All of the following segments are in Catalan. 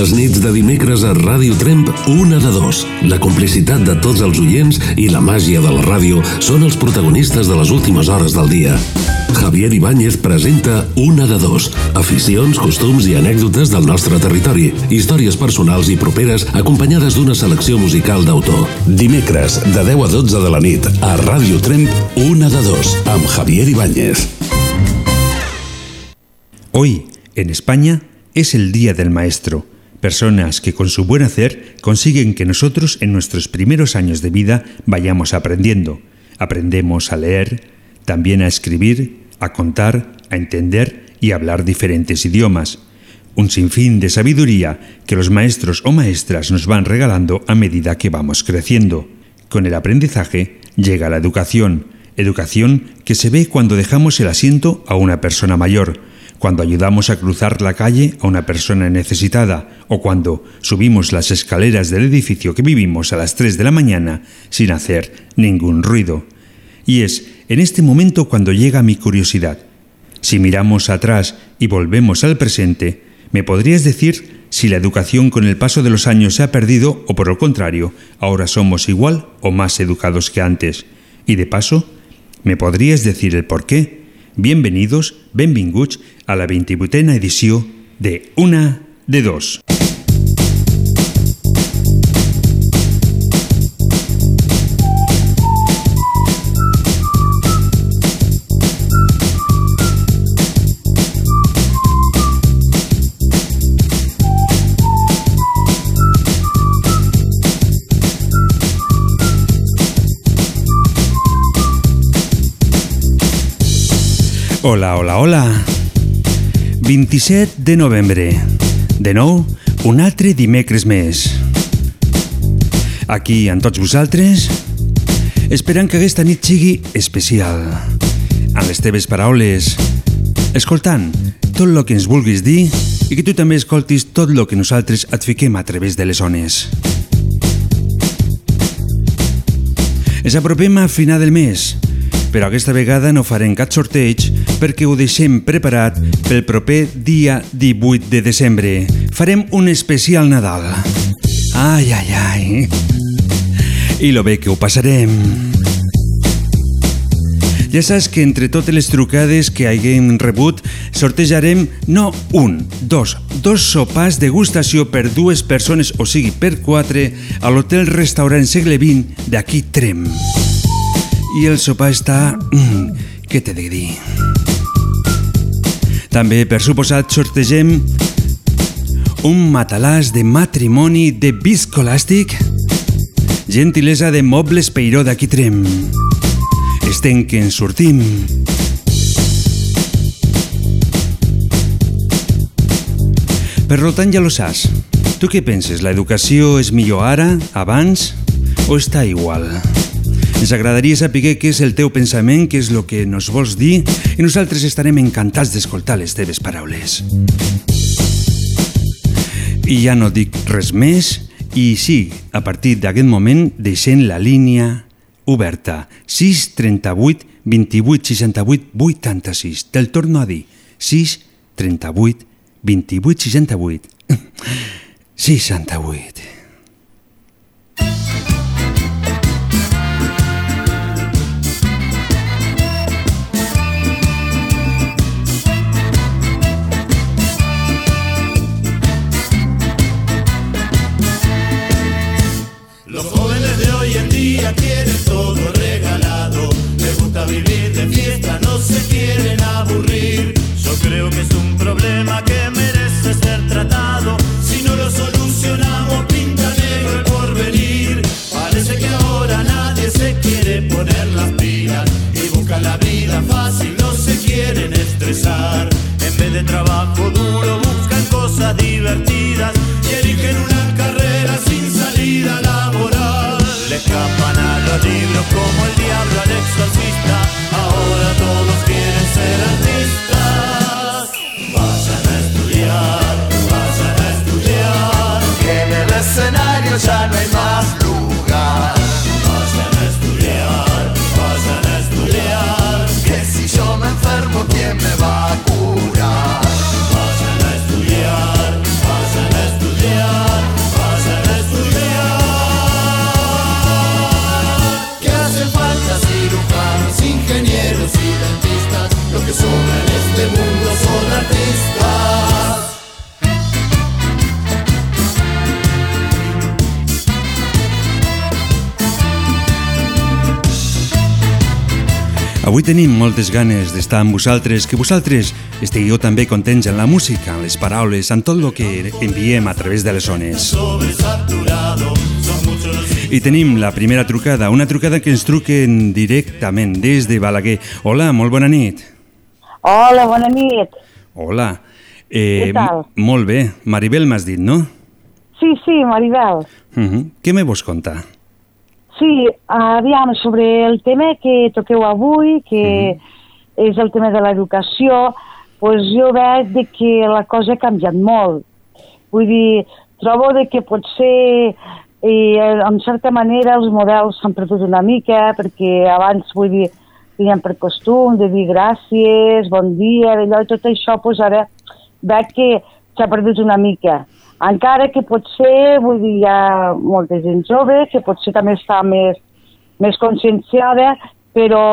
Les nits de dimecres a Ràdio Tremp, una de dos. La complicitat de tots els oients i la màgia de la ràdio són els protagonistes de les últimes hores del dia. Javier Ibáñez presenta Una de dos. Aficions, costums i anècdotes del nostre territori. Històries personals i properes acompanyades d'una selecció musical d'autor. Dimecres, de 10 a 12 de la nit, a Ràdio Tremp, Una de dos, amb Javier Ibáñez. Hoy, en España, es el Día del Maestro. Personas que con su buen hacer consiguen que nosotros en nuestros primeros años de vida vayamos aprendiendo. Aprendemos a leer, también a escribir, a contar, a entender y a hablar diferentes idiomas. Un sinfín de sabiduría que los maestros o maestras nos van regalando a medida que vamos creciendo. Con el aprendizaje llega la educación, educación que se ve cuando dejamos el asiento a una persona mayor, cuando ayudamos a cruzar la calle a una persona necesitada o cuando subimos las escaleras del edificio que vivimos a las 3 de la mañana sin hacer ningún ruido. Y es en este momento cuando llega mi curiosidad. Si miramos atrás y volvemos al presente, ¿me podrías decir si la educación con el paso de los años se ha perdido o por el contrario, ahora somos igual o más educados que antes? Y de paso, ¿me podrías decir el por qué? Bienvenidos, benvinguts a la 28a edició de Una de Dos. Hola, hola, hola. 27 de novembre. De nou, un altre dimecres més. Aquí, amb tots vosaltres, esperant que aquesta nit sigui especial. Amb les teves paraules, escoltant tot el que ens vulguis dir i que tu també escoltis tot el que nosaltres et fiquem a través de les ones. Ens apropem a final del mes, però aquesta vegada no farem cap sorteig perquè ho deixem preparat pel proper dia 18 de desembre. Farem un especial Nadal. Ai, ai, ai. I lo bé que ho passarem. Ja saps que entre totes les trucades que haguem rebut sortejarem no un, dos, dos sopars de degustació per dues persones, o sigui per quatre, a l'hotel restaurant segle XX d'aquí Trem. I el sopar està... Mm, què t'he de dir? També, per suposat, sortegem un matalàs de matrimoni de viscolàstic, gentilesa de mobles Peiró d'aquí Trem. Estem que en sortim. Per tant, ja lo saps. Tu què penses? La educació és millor ara, abans, o està igual? Ens agradaria saber què és el teu pensament, què és el que nos vols dir, i nosaltres estarem encantats d'escoltar les teves paraules. I ja no dic res més, i sí, a partir d'aquest moment deixem la línia oberta. 6 38 28 68 86 te'l torno a dir. 6 38 28 68 68 Creo que es un problema que merece ser tratado. Si no lo solucionamos, pinta negro el porvenir. Parece que ahora nadie se quiere poner las pilas y busca la vida fácil, no se quieren estresar. En vez de trabajo duro, buscan cosas divertidas y eligen una carrera sin salida laboral. Le escapan a los libros como el diablo al exorcista escenario ya no hay más Avui tenim moltes ganes d'estar amb vosaltres, que vosaltres estigueu també contents en la música, en les paraules, en tot el que enviem a través de les zones. I tenim la primera trucada, una trucada que ens truquen directament des de Balaguer. Hola, molt bona nit. Hola, bona nit. Hola. Eh, Què tal? Molt bé. Maribel m'has dit, no? Sí, sí, Maribel. Uh -huh. Què me vols contar? Sí, aviam, sobre el tema que toqueu avui, que és el tema de l'educació, doncs jo veig de que la cosa ha canviat molt. Vull dir, trobo de que potser, eh, en certa manera, els models s'han perdut una mica, perquè abans, vull dir, tenien per costum de dir gràcies, bon dia, d'allò i tot això, doncs ara veig que s'ha perdut una mica. Encara que potser, vull dir, hi ha molta gent jove que potser també està més, més conscienciada, però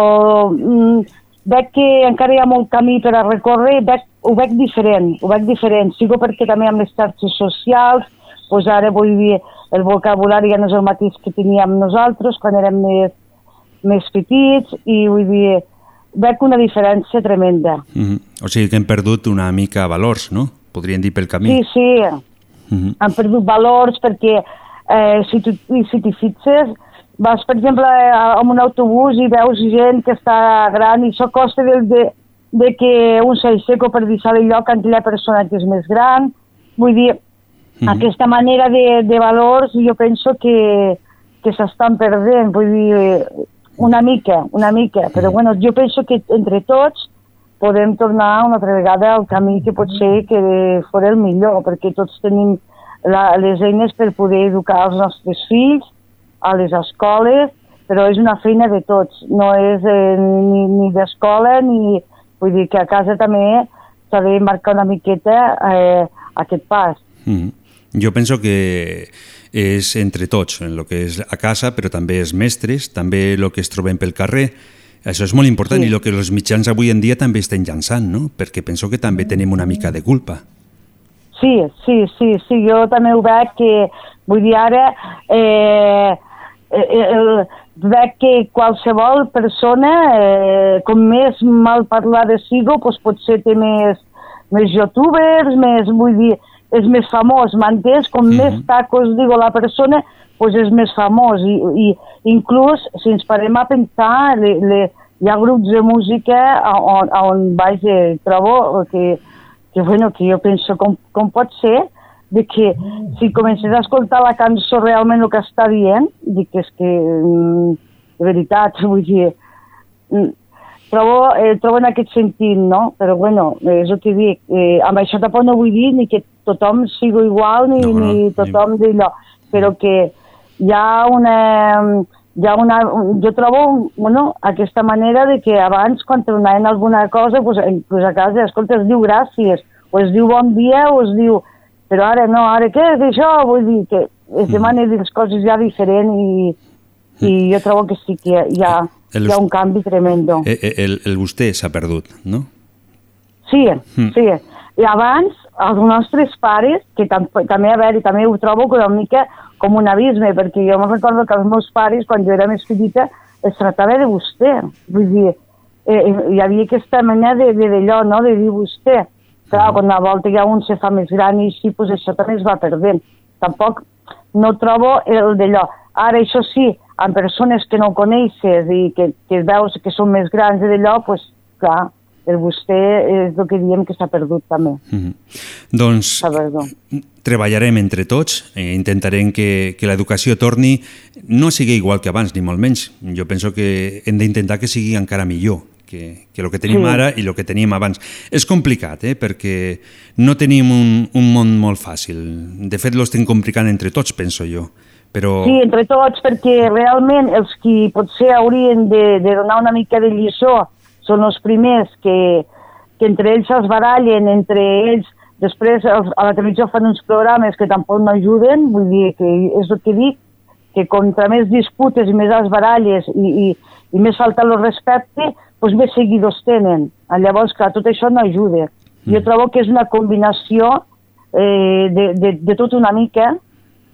mm, veig que encara hi ha molt camí per a recórrer, veig, ho veig diferent, ho veig diferent. Sigo perquè també amb les xarxes socials, doncs ara vull dir, el vocabulari ja no és el mateix que teníem nosaltres quan érem més, més petits i vull dir, veig una diferència tremenda. Uh -huh. O sigui que hem perdut una mica valors, no? Podríem dir pel camí. Sí, sí, -huh. han perdut valors perquè eh, si tu si t'hi fixes vas, per exemple, a- amb un autobús i veus gent que està gran i això costa de, de, de que un s'aixeco per deixar el lloc a aquella persona que és més gran. Vull dir, Mhm. aquesta manera de, de valors jo penso que, que s'estan perdent, vull dir, una mica, una mica, però bueno, jo penso que entre tots podem tornar una altra vegada al camí que pot ser que fos el millor, perquè tots tenim la, les eines per poder educar els nostres fills a les escoles, però és una feina de tots, no és eh, ni, ni d'escola ni... Vull dir que a casa també s'ha de marcar una miqueta eh, aquest pas. -huh. Jo penso que és entre tots, en el que és a casa, però també els mestres, també el que es trobem pel carrer. Això és molt important Sí. i el que els mitjans avui en dia també estan llançant, no? Perquè penso que també tenim una mica de culpa. Sí, sí, sí, sí, jo també ho veig que, vull dir, ara eh, eh, el, veig que qualsevol persona, eh, com més mal parlada sigo, doncs potser té més, més youtubers, més, vull dir, és més famós, m'entens? Com més tacos digo la persona, doncs és més famós i, i inclús si ens parem a pensar le, le, hi ha grups de música a- on, on vaja, trobo que, que, bueno, que jo penso com, com pot ser de que si comences a escoltar la cançó realment el que està dient, dic que és que, mm, de veritat, vull dir, mm, trobo, eh, trobo en aquest sentit, no? Però bueno, eh, és el que dic, eh, amb això tampoc no vull dir ni que tothom sigui igual ni, No, no, ni ni- tothom d'allò, però que hi ha una, hi ha una, jo trobo bueno, aquesta manera de que abans quan tornaven alguna cosa pues, pues a casa, escolta, es diu gràcies o es diu bon dia o es diu però ara no, ara què és això? Vull dir que es demanen les coses ja diferent i, i jo trobo que sí que hi ha, El- hi ha un canvi tremendo. Eh, eh, El, el vostè s'ha perdut, no? Sí, Mm. sí. I abans, els nostres pares, que tam també, a veure, també ho trobo una mica com un abisme, perquè jo me recordo que els meus pares, quan jo era més petita, es tractava de vostè. Vull dir, eh, eh, hi havia aquesta mena de de- d'allò, no?, de dir vostè. Clar, quan a volta ja un se fa més gran i així, pues això també es va perdent. Tampoc no trobo el d'allò. Ara, això sí, amb persones que no coneixes i que, que veus que són més grans i d'allò, pues, clar, el vostè és el que diem que s'ha perdut també. Uh -huh. Doncs treballarem entre tots, eh, intentarem que, que l'educació torni, no sigui igual que abans, ni molt menys. Jo penso que hem d'intentar que sigui encara millor que, que el que tenim Sí. ara i el que teníem abans. És complicat, eh? perquè no tenim un, un món molt fàcil. De fet, l'estem complicant entre tots, penso jo. Però... Sí, entre tots, perquè realment els qui potser haurien de, de donar una mica de lliçó són els primers que, que entre ells es barallen, entre ells després els, a la televisió fan uns programes que tampoc no ajuden, vull dir que és el que dic, que contra més disputes i més es baralles i, i, i més falta el respecte, doncs més seguidors tenen. Llavors, clar, tot això no ajuda. Jo trobo que és una combinació eh, de, de, de tot una mica,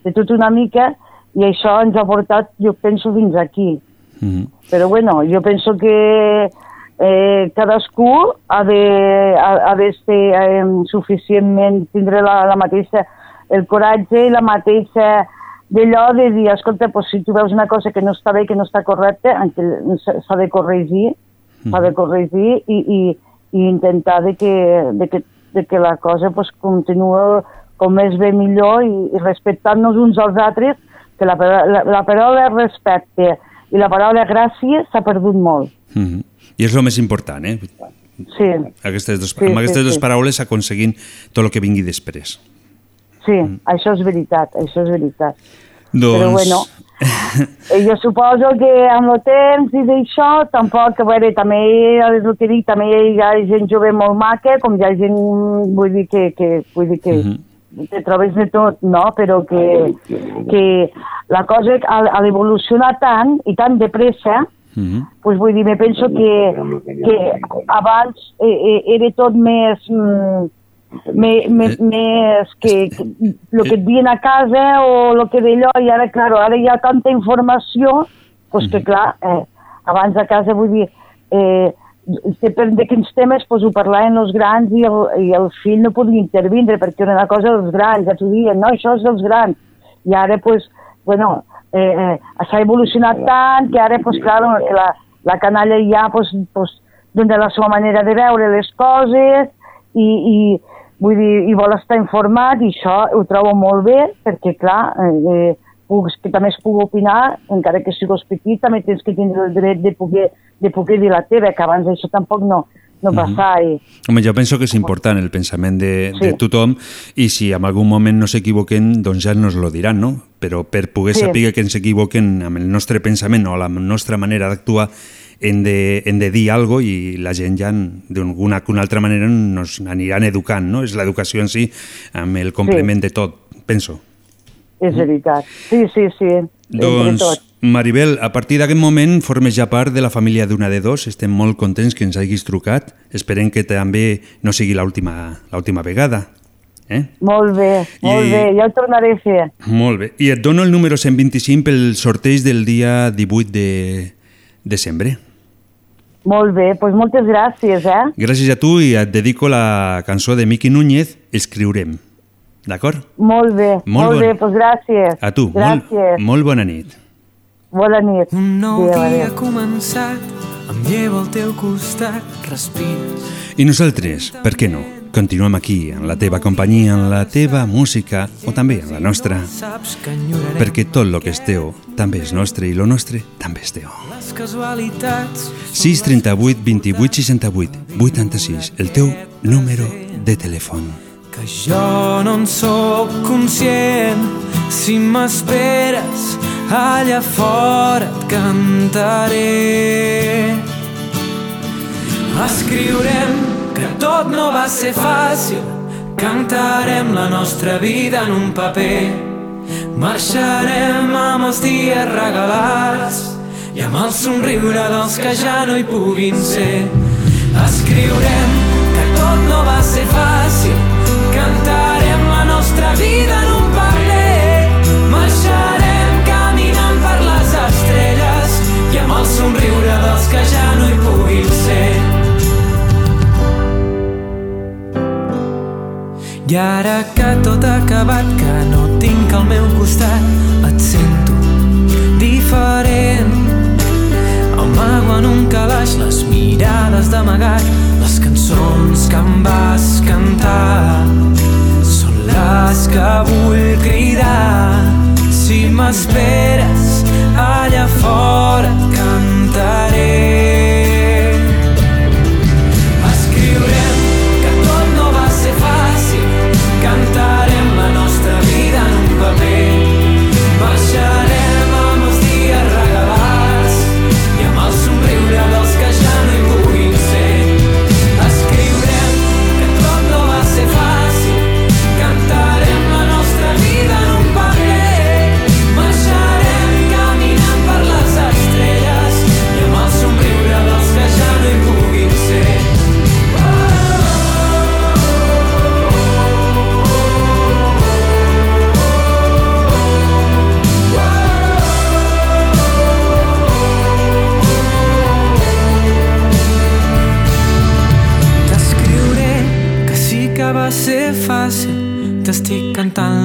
de tot una mica, i això ens ha portat, jo penso, fins aquí. Mhm. Però bueno, jo penso que eh, cadascú ha de, ha, ha de ser eh, suficientment, tindre la, la mateixa, el coratge i la mateixa d'allò de dir, escolta, pues, si tu veus una cosa que no està bé, que no està correcta, s'ha de corregir, s'ha de corregir i, i, i intentar de que, de que, de que la cosa pues, continua com més bé millor i, i respectant-nos uns als altres, que la, la, la paraula respecte i la paraula gràcia s'ha perdut molt. Mhm. I és el més important, eh? Sí, Aquestes dos, Sí, amb aquestes sí, dues sí. paraules aconseguint tot el que vingui després. sí, això és veritat, això és veritat. Doncs... Però bueno, jo suposo que amb el temps i d'això, tampoc, a veure, també és el que dic, també hi ha gent jove molt maca, com hi ha gent, vull dir que, que vull dir que, Mhm. Te trobes de tot, no? Però que, que la cosa ha, ha d'evolucionar tant i tan de pressa, Mhm. pues vull dir, me penso que, que abans eh, eh, era tot més... Mm, me, me, Eh, més que, que el que et diuen a casa o el que d'allò, i ara, claro, ara hi ha tanta informació, pues que clar, eh, abans a casa vull dir, eh, depèn de quins temes pues, ho parlaven els grans i el, i el fill no podia intervindre perquè era una cosa dels grans, ja t'ho diuen, no, això és dels grans. I ara, pues, bueno, eh, eh, s'ha evolucionat tant que ara, pues, clar, que la, la canalla ja pues, pues, dona la seva manera de veure les coses i, i vull dir, i vol estar informat i això ho trobo molt bé perquè, clar, eh, eh, puc, que també es pugui opinar, encara que siguis petit, també tens que tindre el dret de poder, de poder dir la teva, que abans això tampoc no, no passava. I, Home, jo penso que és important el pensament de, de Sí. tothom i si en algun moment no s'equivoquen, doncs ja nos lo diran, no? Però per poder Sí. saber que ens equivoquen amb el nostre pensament o la nostra manera d'actuar hem de, hem de dir alguna cosa i la gent ja d'alguna una altra manera nos aniran educant, no? És l'educació en si amb el complement de tot, penso. És veritat. Sí, sí, sí. Doncs. Maribel, a partir d'aquest moment formes ja part de la família d'una de dos. Estem molt contents que ens hagis trucat. Esperem que també no sigui l'última vegada. Eh? Molt bé, molt I- bé, ja ho tornaré a fer. Molt bé. I et dono el número 125 pel sorteig del dia 18 de desembre. Molt bé, doncs moltes gràcies, eh? Gràcies a tu i et dedico la cançó de Miqui Núñez, Escriurem. D'acord? Molt bé, Molt molt, bon- bé, doncs gràcies. A tu. Molt, Gràcies. molt bona nit. Bona nit. Un nou Adéu, dia ha adéu. començat, em llevo al teu costat, respires. I nosaltres, per què no? Continuem aquí, en la teva companyia, en la teva música o també en la nostra, perquè tot lo que és teu també és nostre i lo nostre també és teu. les casualitats. 638 28 68 86, el teu número de telèfon. Que jo no en sóc conscient. Si m'esperes allà fora et cantaré. Escriurem que tot no va ser fàcil. Cantarem la nostra vida en un paper. Marxarem amb els dies regalats i amb el somriure dels que ja no hi puguin ser. Escriurem que tot no va ser fàcil cantarem la nostra vida en un paper marxarem caminant per les estrelles i amb el somriure dels que ja no hi puguin ser I ara que tot ha acabat, que no tinc al meu costat, et sento diferent. Amago en un calaix les mirades d'amagat, les cançons que em vas cantar. Paraules que vull cridar. Si m'esperes allà fora cantaré.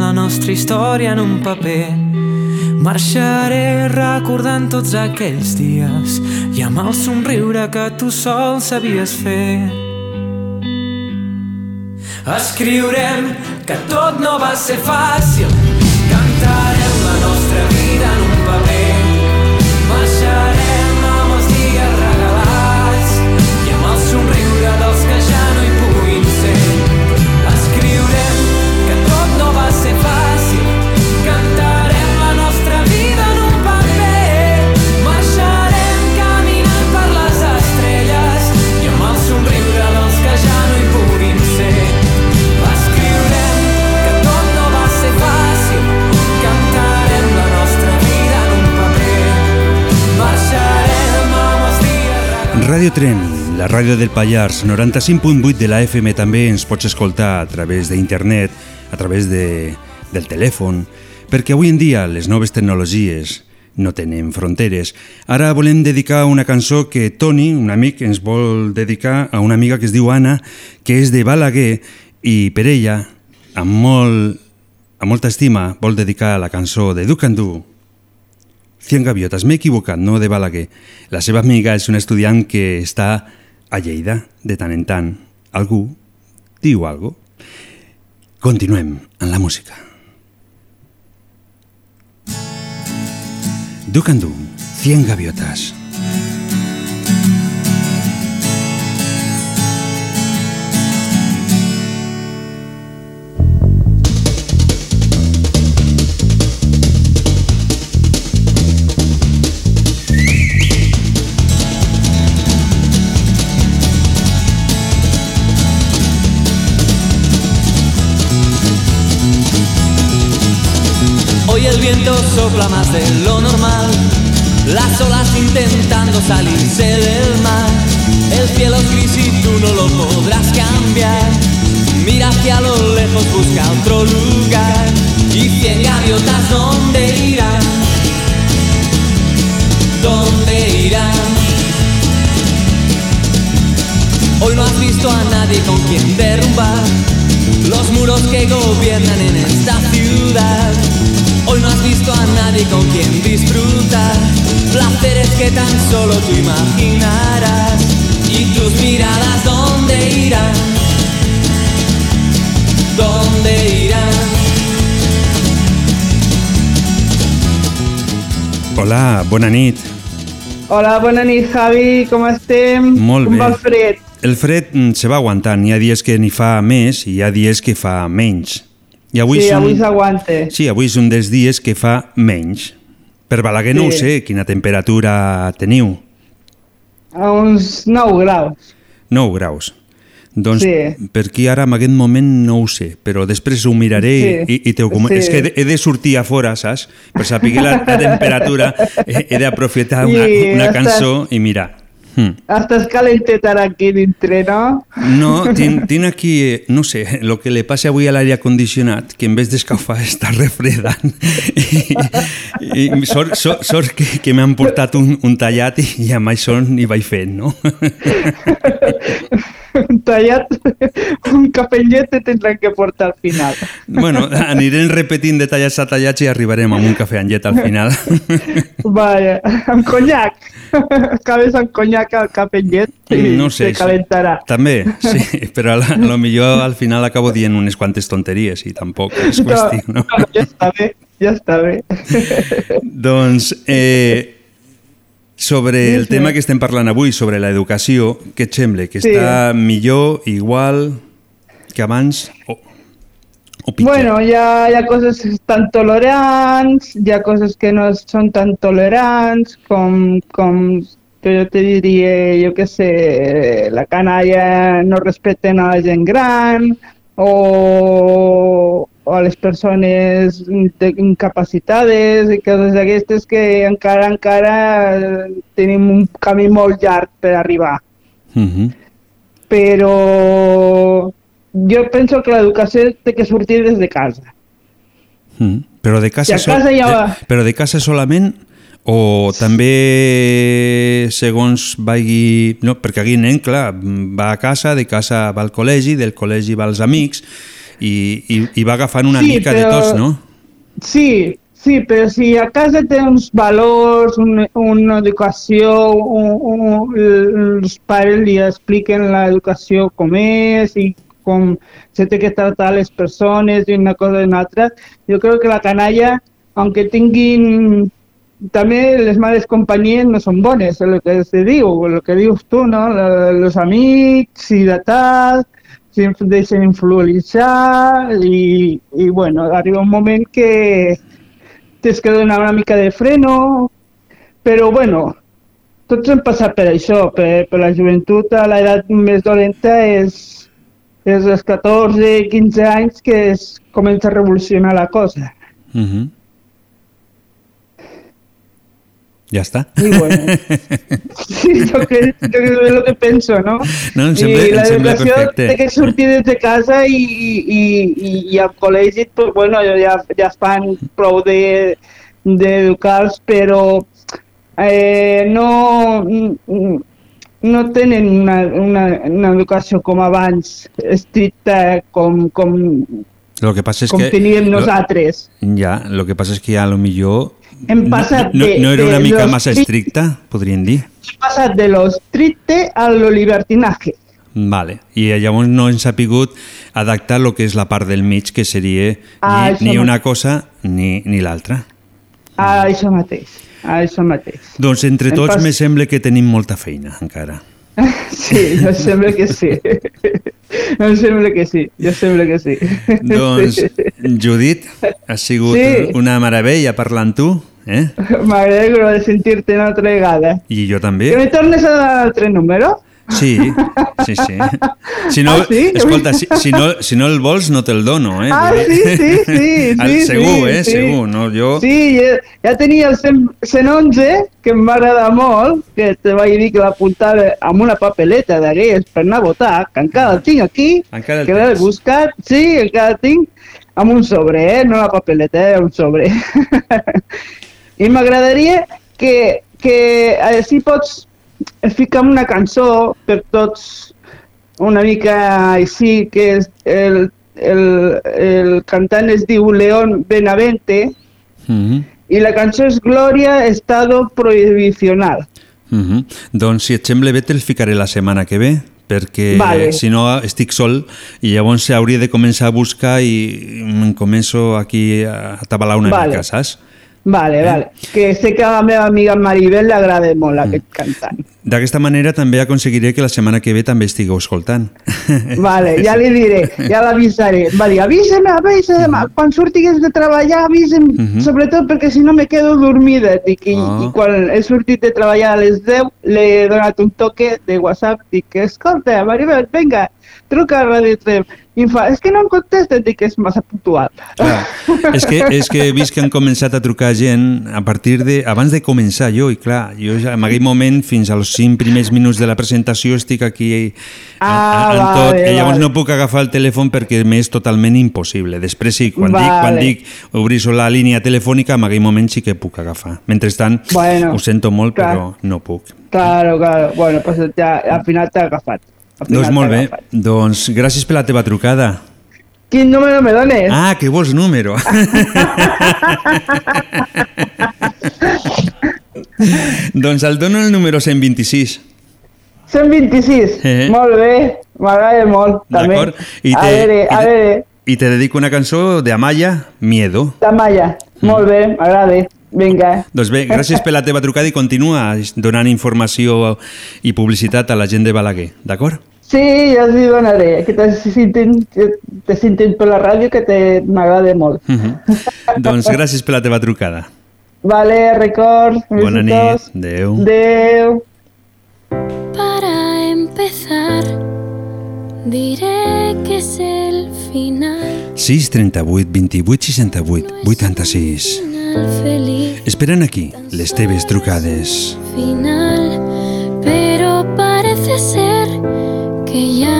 La nostra història en un paper. Marxaré recordant tots aquells dies i amb el somriure que tu sol sabies fer. Escriurem que tot no va ser fàcil. Cantarem la nostra vida en un paper. Ràdio Tren, la ràdio del Pallars, 95.8 de la FM també ens pots escoltar a través d'internet, a través de, del telèfon, perquè avui en dia les noves tecnologies no tenen fronteres. Ara volem dedicar una cançó que Toni, un amic, ens vol dedicar a una amiga que es diu Anna, que és de Balaguer, i per ella, amb, molt, amb molta estima, vol dedicar la cançó de Ducandú, 100 gaviotes, m'he equivocat, no de Balaguer. La seva amiga és un estudiant que està a Lleida de tant en tant. Algú diu algo? Continuem en la música. Ducandú, 100 gaviotas. Lugar. Y cien gaviotas, ¿dónde irán? ¿Dónde irán? Hoy no has visto a nadie con quien derrumbar los muros que gobiernan en esta ciudad. Hoy no has visto a nadie con quien disfrutar placeres que tan solo tú imaginarás. Y tus miradas, ¿dónde irán? ¿Dónde irán? Hola, bona nit. Hola, bona nit, Javi, com estem? Molt com bé. va el fred? El fred mm, se va aguantant. Hi ha dies que n'hi fa més i hi ha dies que fa menys. I avui sí, són- avui s'aguanta. Sí, avui és un dels dies que fa menys. Per Balaguer no ho Sí. sé, quina temperatura teniu. A uns 9 graus. 9 graus. Doncs Sí. per aquí ara en aquest moment no ho sé, però després ho miraré Sí. i, i te ho com... Sí. És que he de, he de sortir a fora, saps? Per saber la, la temperatura he, he d'aprofitar una, I una estàs- cançó i mirar. Hmm. Estàs calentet ara aquí dintre, no? No, tinc, tinc aquí, no sé, el que li passa avui a l'aire condicionat, que en vez d'escalfar està refredant. I, i sort, sort, sort que, que m'han portat un, un tallat i, i amb això n'hi vaig fent, no? Tallat, un capellet te tindran que portar al final. Bueno, anirem repetint de tallats a tallats i arribarem amb un cafè amb llet al final. Vaja, amb conyac. acabes amb conyac al capellet i No sé, te calentarà. També, sí, però a, la, a lo millor al final acabo dient unes quantes tonteries i tampoc és qüestió, no? no, ja està bé, ja està bé. Doncs, eh, sobre el Sí, sí. tema que estem parlant avui, sobre l'educació, què et sembla? Que Sí. està millor, igual que abans? O, o pitjor? Bueno, hi ha, hi ha coses tan tolerants, hi ha coses que no són tan tolerants, com, com que jo te diria, jo què sé, la canalla no respecten a la gent gran, o, o a les persones de- incapacitades i coses d'aquestes que encara encara tenim un camí molt llarg per arribar. Mhm. Però jo penso que l'educació té que sortir des de casa. Mhm. Però de casa, Si casa hi ha- de, però de casa solament o també segons vagi... No, perquè aquí nen, clar, va a casa, de casa va al col·legi, del col·legi va als amics i, i, i va agafant una Sí, mica de tots, no? Sí, sí, però si a casa té uns valors, un, una educació, un, un, els pares li expliquen l'educació com és i com se té que tractar les persones i una cosa i una altra, jo crec que la canalla, aunque tinguin també les males companyies no són bones, és el que se diu, el que dius tu, no? La- Los amics i de tal, influenciar i, i bueno, arriba un moment que tens que donar una mica de freno, però bueno, tots hem passat per això, per, per la joventut a l'edat més dolenta és, és als 14, 15 anys que es a revolucionar la cosa. Mhm. Ja està. I bueno, sí, jo crec, jo crec que és el que penso, no? No, em sembla- I em sembla perfecte. té que sortir des de casa i, i, i, i al col·legi, pues, bueno, ja, ja fan prou de- d'educar-los, però eh, no, no tenen una, una, una educació com abans, estricta com, com, Lo que passa és com que... teníem lo- nosaltres. Ja, lo que passa és que a lo millor Hem no, passat no, de- no era una mica massa tri- estricta, podríem dir. Hem passat de lo estricte a lo libertinaje. Vale. I llavors no hem sapigut adaptar el que és la part del mig, que seria Ah, ni, ni no. una cosa ni, ni l'altra. A això mateix, a això mateix. Doncs entre Em tots pas- me sembla que tenim molta feina encara. Sí, jo sembla que sí. Em sembla que sí, jo sembla que sí. Doncs, Judit, ha sigut Sí. una meravella parlant tu, eh? M'alegro de sentir-te una altra vegada. I jo Que també. me tornes a l'altre número? Sí, sí, sí. Si no, Ah, sí? escolta, si, si, no, si no el vols no te'l dono, eh? Ah, sí, sí, sí, sí, Segur, sí, eh? sí. Segur, no? Jo... Sí, ja, ja tenia el 100 111, que em va agradar molt, que te vaig dir que l'apuntava amb una papeleta d'aquelles per anar a votar, que encara el tinc aquí, Encara el que l'he buscat, sí, encara el tinc, amb un sobre, eh? no la papeleta, eh? un sobre. I m'agradaria que, que així pots ficar una cançó per tots una mica així, que és el, el, el cantant es diu León Benavente, Mhm. i la cançó és Glòria Estado Prohibicional. Mhm. Doncs si et sembla bé te'l ficaré la setmana que ve perquè Vale. si no estic sol i llavors hauria de començar a buscar i em començo aquí a atabalar una Vale. mica, saps? Vale, vale. Que sé que a la meva amiga Maribel li agrada molt aquest cantant. D'aquesta manera també aconseguiré que la setmana que ve també estigueu escoltant. Vale, ja li diré, ja l'avisaré. Va dir, avisa'm, avisa'm, quan surtigues de treballar, avisa'm, Mhm. sobretot perquè si no me quedo dormida. Dic, i, Ah. I quan he sortit de treballar a les 10, l'he donat un toque de WhatsApp, dic, escolta, Maribel, vinga, truca a Radio Trem. I em fa, és que no em contesta, dic, és massa puntual. Clar, és que, és que he vist que han començat a trucar gent a partir de... abans de començar jo, i clar, jo en aquell moment, fins als 5 primers minuts de la presentació, estic aquí en, Ah, en tot, vale, i llavors vale. no puc agafar el telèfon perquè m'és totalment impossible. Després sí, quan, dic, quan Vale. dic obrir la línia telefònica, en aquell moment sí que puc agafar. Mentrestant, Bueno, ho sento molt, clar. però no puc. Claro, claro. Bueno, pues ja, al final t'ha agafat. Al final Doncs molt bé, agafat. doncs gràcies per la teva trucada. Quin número me dones? Ah, que vols número. doncs el dono el número 126. 126. Eh. Molt bé, m'agrada molt, també. I a te- veure, i a veure, I te dedico una cançó de Amaya, Miedo. Tamaya, molt bé, m'agrada. Vinga. Doncs bé, gràcies per la teva trucada i continua donant informació i publicitat a la gent de Balaguer, d'acord? Sí, ja els hi donaré, que te sentin, te sentin per la ràdio que te- m'agrada molt. Mhm. doncs gràcies per la teva trucada. Vale, records, Bona nit. Adéu. Adéu. Para empezar, diré que es el final, 6 38 28 68 86. final feliz, Esperen aquí les teves trucades. final, pero parece ser que ya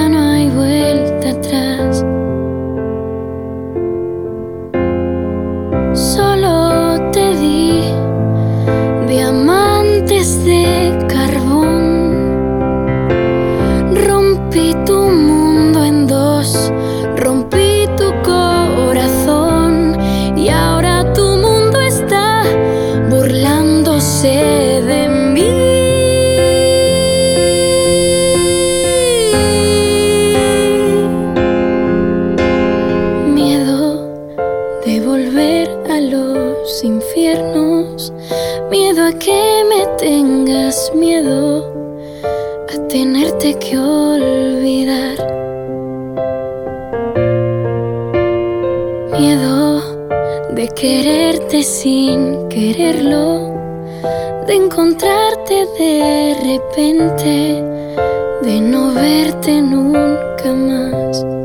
sin quererlo, de encontrarte de repente, de no verte nunca más.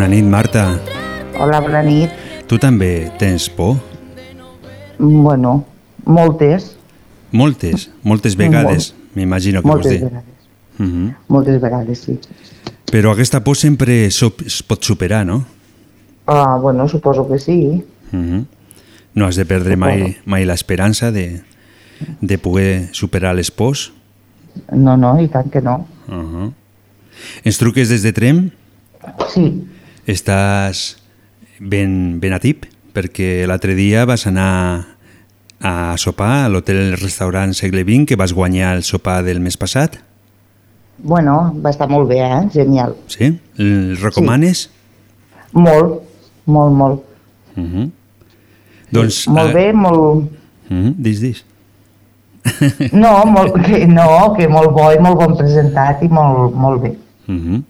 Bona nit, Marta. Hola, bona nit. Tu també tens por? Bueno, moltes, Moltes, moltes vegades, m'imagino que vols moltes dir. vegades, Mhm. moltes vegades, sí. Però aquesta por sempre es pot superar, no? Ah, bueno, suposo que sí. Mhm. No has de perdre mai, mai l'esperança de, de poder superar les pors. No, no, i tant que no. Uh -huh. Ens truques des de Trem? Sí, Estàs ben, ben a tip? Perquè l'altre dia vas anar a sopar a l'hotel-restaurant Segle XX que vas guanyar el sopar del mes passat. bueno, va estar molt bé, eh? Genial. Sí? El recomanes? Molt, molt, molt. Uh -huh. Doncs... molt bé, molt... Uh -huh. Dis, dis. No, molt, que, no, que molt bo i molt bon presentat i molt, molt bé. Uh -huh.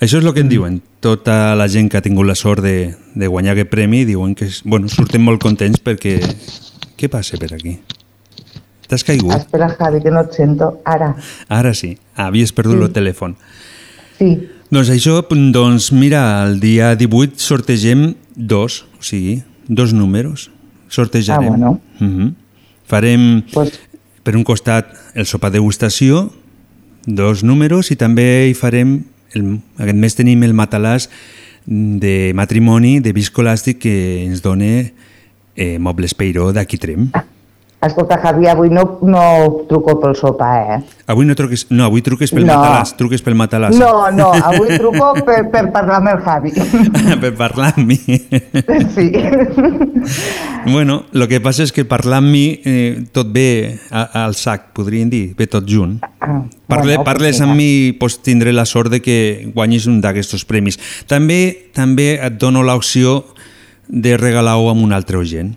Això és el que em diuen. Tota la gent que ha tingut la sort de, de guanyar aquest premi diuen que és- bueno, surten molt contents perquè... Què passa per aquí? T'has caigut? Espera, Javi, que no et sento. Ara, Ara sí. Havies perdut Sí. el telèfon. sí. Doncs això, doncs mira, el dia 18 sortegem dos, o sigui, dos números. Sortejarem. Ah, bueno. Mhm. Farem, Pues- per un costat, el sopar degustació, dos números, i també hi farem, el, aquest mes tenim el matalàs de matrimoni de Viscolàstic que ens dona eh, Mobles Peiró d'aquí Trem. Escolta, Javi, avui no, no truco pel sopar, eh? Avui no truques, no, avui truques pel No. matalàs, truques pel matalàs. No, no, avui truco per, per parlar amb el Javi. per parlar amb mi. Sí. Bueno, el que passa és que parlar amb mi eh, tot ve a, al sac, podríem dir, ve tot junt. Parle, bueno, parles amb mi, pues, tindré la sort de que guanyis un d'aquests premis. També també et dono l'opció de regalar-ho amb un altre gent.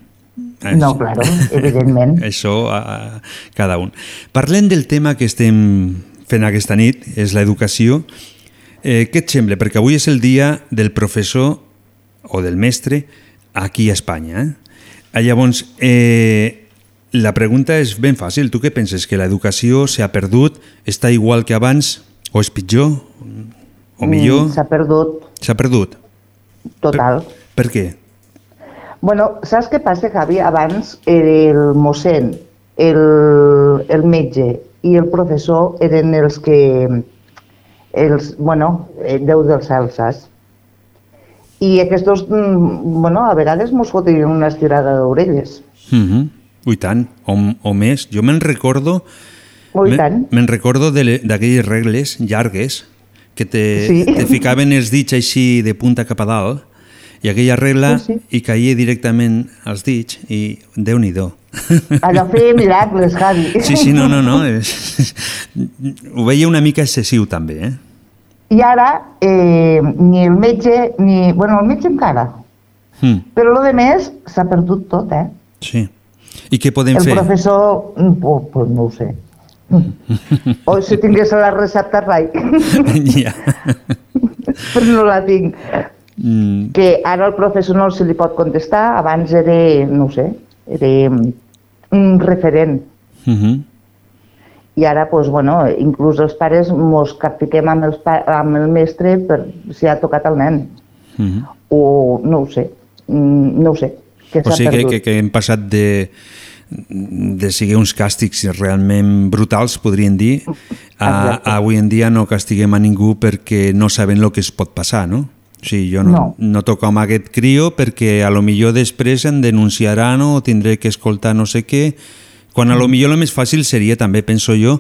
No, claro, evidentment. Això a, a cada un. Parlem del tema que estem fent aquesta nit, és l'educació. Eh, què et sembla? Perquè avui és el dia del professor o del mestre aquí a Espanya. Eh? Ah, Llavors, eh, la pregunta és ben fàcil. Tu què penses? Que l'educació s'ha perdut? Està igual que abans? O és pitjor? O millor? Mm, S'ha perdut, S'ha perdut. total. Per què? Bueno, saps què passa, Javi? Abans el mossèn, el, el metge i el professor eren els que... Els, bueno, Déu del cel, saps? I aquests, mm, bueno, a vegades mos fotien una estirada d'orelles. Mm -hmm. Ui, tant. O, o més. Jo me'n recordo... Ui, me- tant. Me'n recordo d'aquelles regles llargues que te, Sí. te ficaven els dits així de punta cap a dalt i aquella regla Sí, i caia directament als dits i Déu-n'hi-do. Allò feia miracles, Javi. Sí, sí, no, no, no. Ho veia una mica excessiu també, eh? I ara, eh, ni el metge, ni... Bueno, el metge encara. Mm, Però lo de més s'ha perdut tot, eh? sí. I què podem el fer? professor, mm, pues, pues no ho sé. O si tingués la recepta, rai. ja. Però no la tinc. Mm, Que ara el professor no se li pot contestar, abans era, no sé, era mm, un referent. mm -hmm. I ara, pues, bueno, inclús els pares mos capfiquem amb, els pa amb el mestre per si ha tocat el nen. Mm -hmm. O no ho sé, mm, no ho sé. Que O sigui que, perdut. que, que hem passat de, de seguir uns càstigs realment brutals, podríem dir, a, Exacte. a avui en dia no castiguem a ningú perquè no saben el que es pot passar, no? Sigui, jo no, no. No. toco amb aquest crio perquè a lo millor després em denunciaran o tindré que escoltar no sé què, quan a lo millor el més fàcil seria també, penso jo,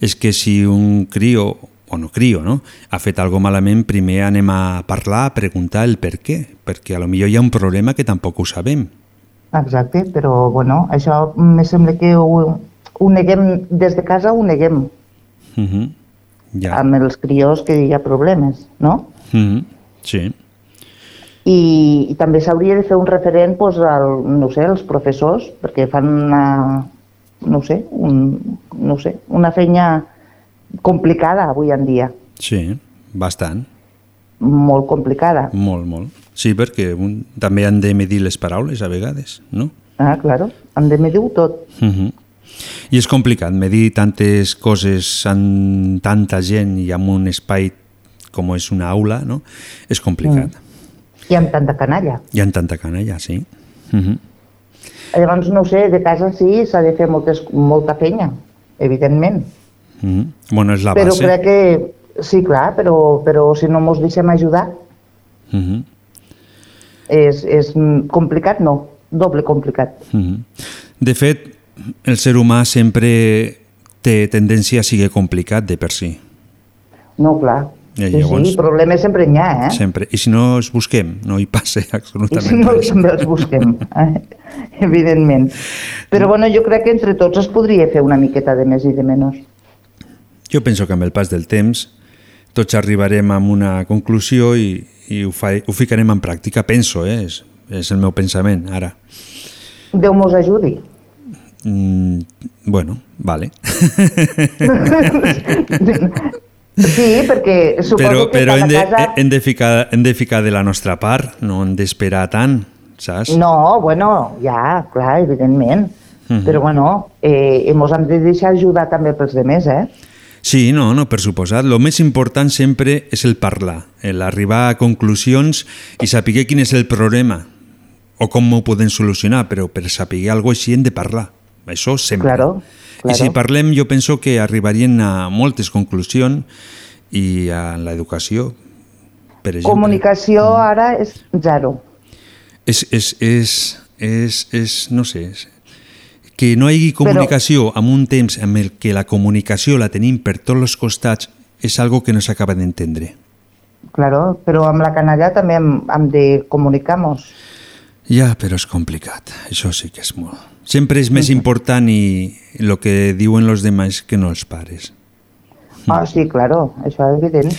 és que si un crio, o no crio, no? ha fet algo malament, primer anem a parlar, a preguntar el per què, perquè a lo millor hi ha un problema que tampoc ho sabem. Exacte, però bueno, això me sembla que ho, ho neguem, des de casa ho neguem Uh -huh. Ja. amb els crios que hi ha problemes, no? Uh -huh. Sí. I, i també s'hauria de fer un referent doncs, al, no sé, als professors, perquè fan una, no sé, un, no sé, una feina complicada avui en dia, Sí, bastant. molt complicada. Molt, molt. Sí, perquè un, també han de medir les paraules a vegades, no? Ah, claro, hem de medir tot. Uh -huh. I és complicat medir tantes coses amb tanta gent i amb un espai com és una aula, no? És complicat. Mm. I amb tanta canalla. Hi ha tanta canalla, sí. Uh -huh. Llavors, no sé, de casa sí, s'ha de fer moltes, molta feina, evidentment. Uh -huh. Bueno, és la però base. crec que, sí, clar, però, però si no mos deixem ajudar, Uh -huh. és, és mm, complicat, no, doble complicat. Uh -huh. De fet, el ser humà sempre té tendència a ser complicat de per si. No, clar. I sí, llavors- sí, problemes sempre n'hi ha, eh? Sempre. I si no els busquem, no hi passa I absolutament si no, res. també els busquem, eh? evidentment. Però bueno, jo crec que entre tots es podria fer una miqueta de més i de menys. Jo penso que amb el pas del temps tots arribarem a una conclusió i, i ho, fa, ho ficarem en pràctica, penso, eh? és, és el meu pensament, ara. Déu mos ajudi. Mm, bueno, vale. Sí, perquè suposo però que però hem, de, casa... hem, de ficar, hem de ficar de la nostra part, no hem d'esperar tant, saps? No, bueno, ja, clar, evidentment. Mhm. Però bueno, eh, mos hem de deixar ajudar també pels demés, eh? Sí, no, no, per suposat. El més important sempre és el parlar, el arribar a conclusions i saber quin és el problema o com ho podem solucionar, però per saber alguna cosa així hem de parlar. Això sempre. Claro, I si claro. parlem, jo penso que arribarien a moltes conclusions i a l'educació, per exemple. Comunicació ara és zero. És, és, és, és, és no sé, és, Que no hi hagi comunicació en un temps en el que la comunicació la tenim per tots els costats és algo que no s'acaba d'entendre. Claro, però amb la canalla també hem, hem de comunicar-nos. Ja, però és complicat. Això sí que és molt. Sempre és més important i el que diuen els demás que no els pares. Ah, sí, claro, això és evident.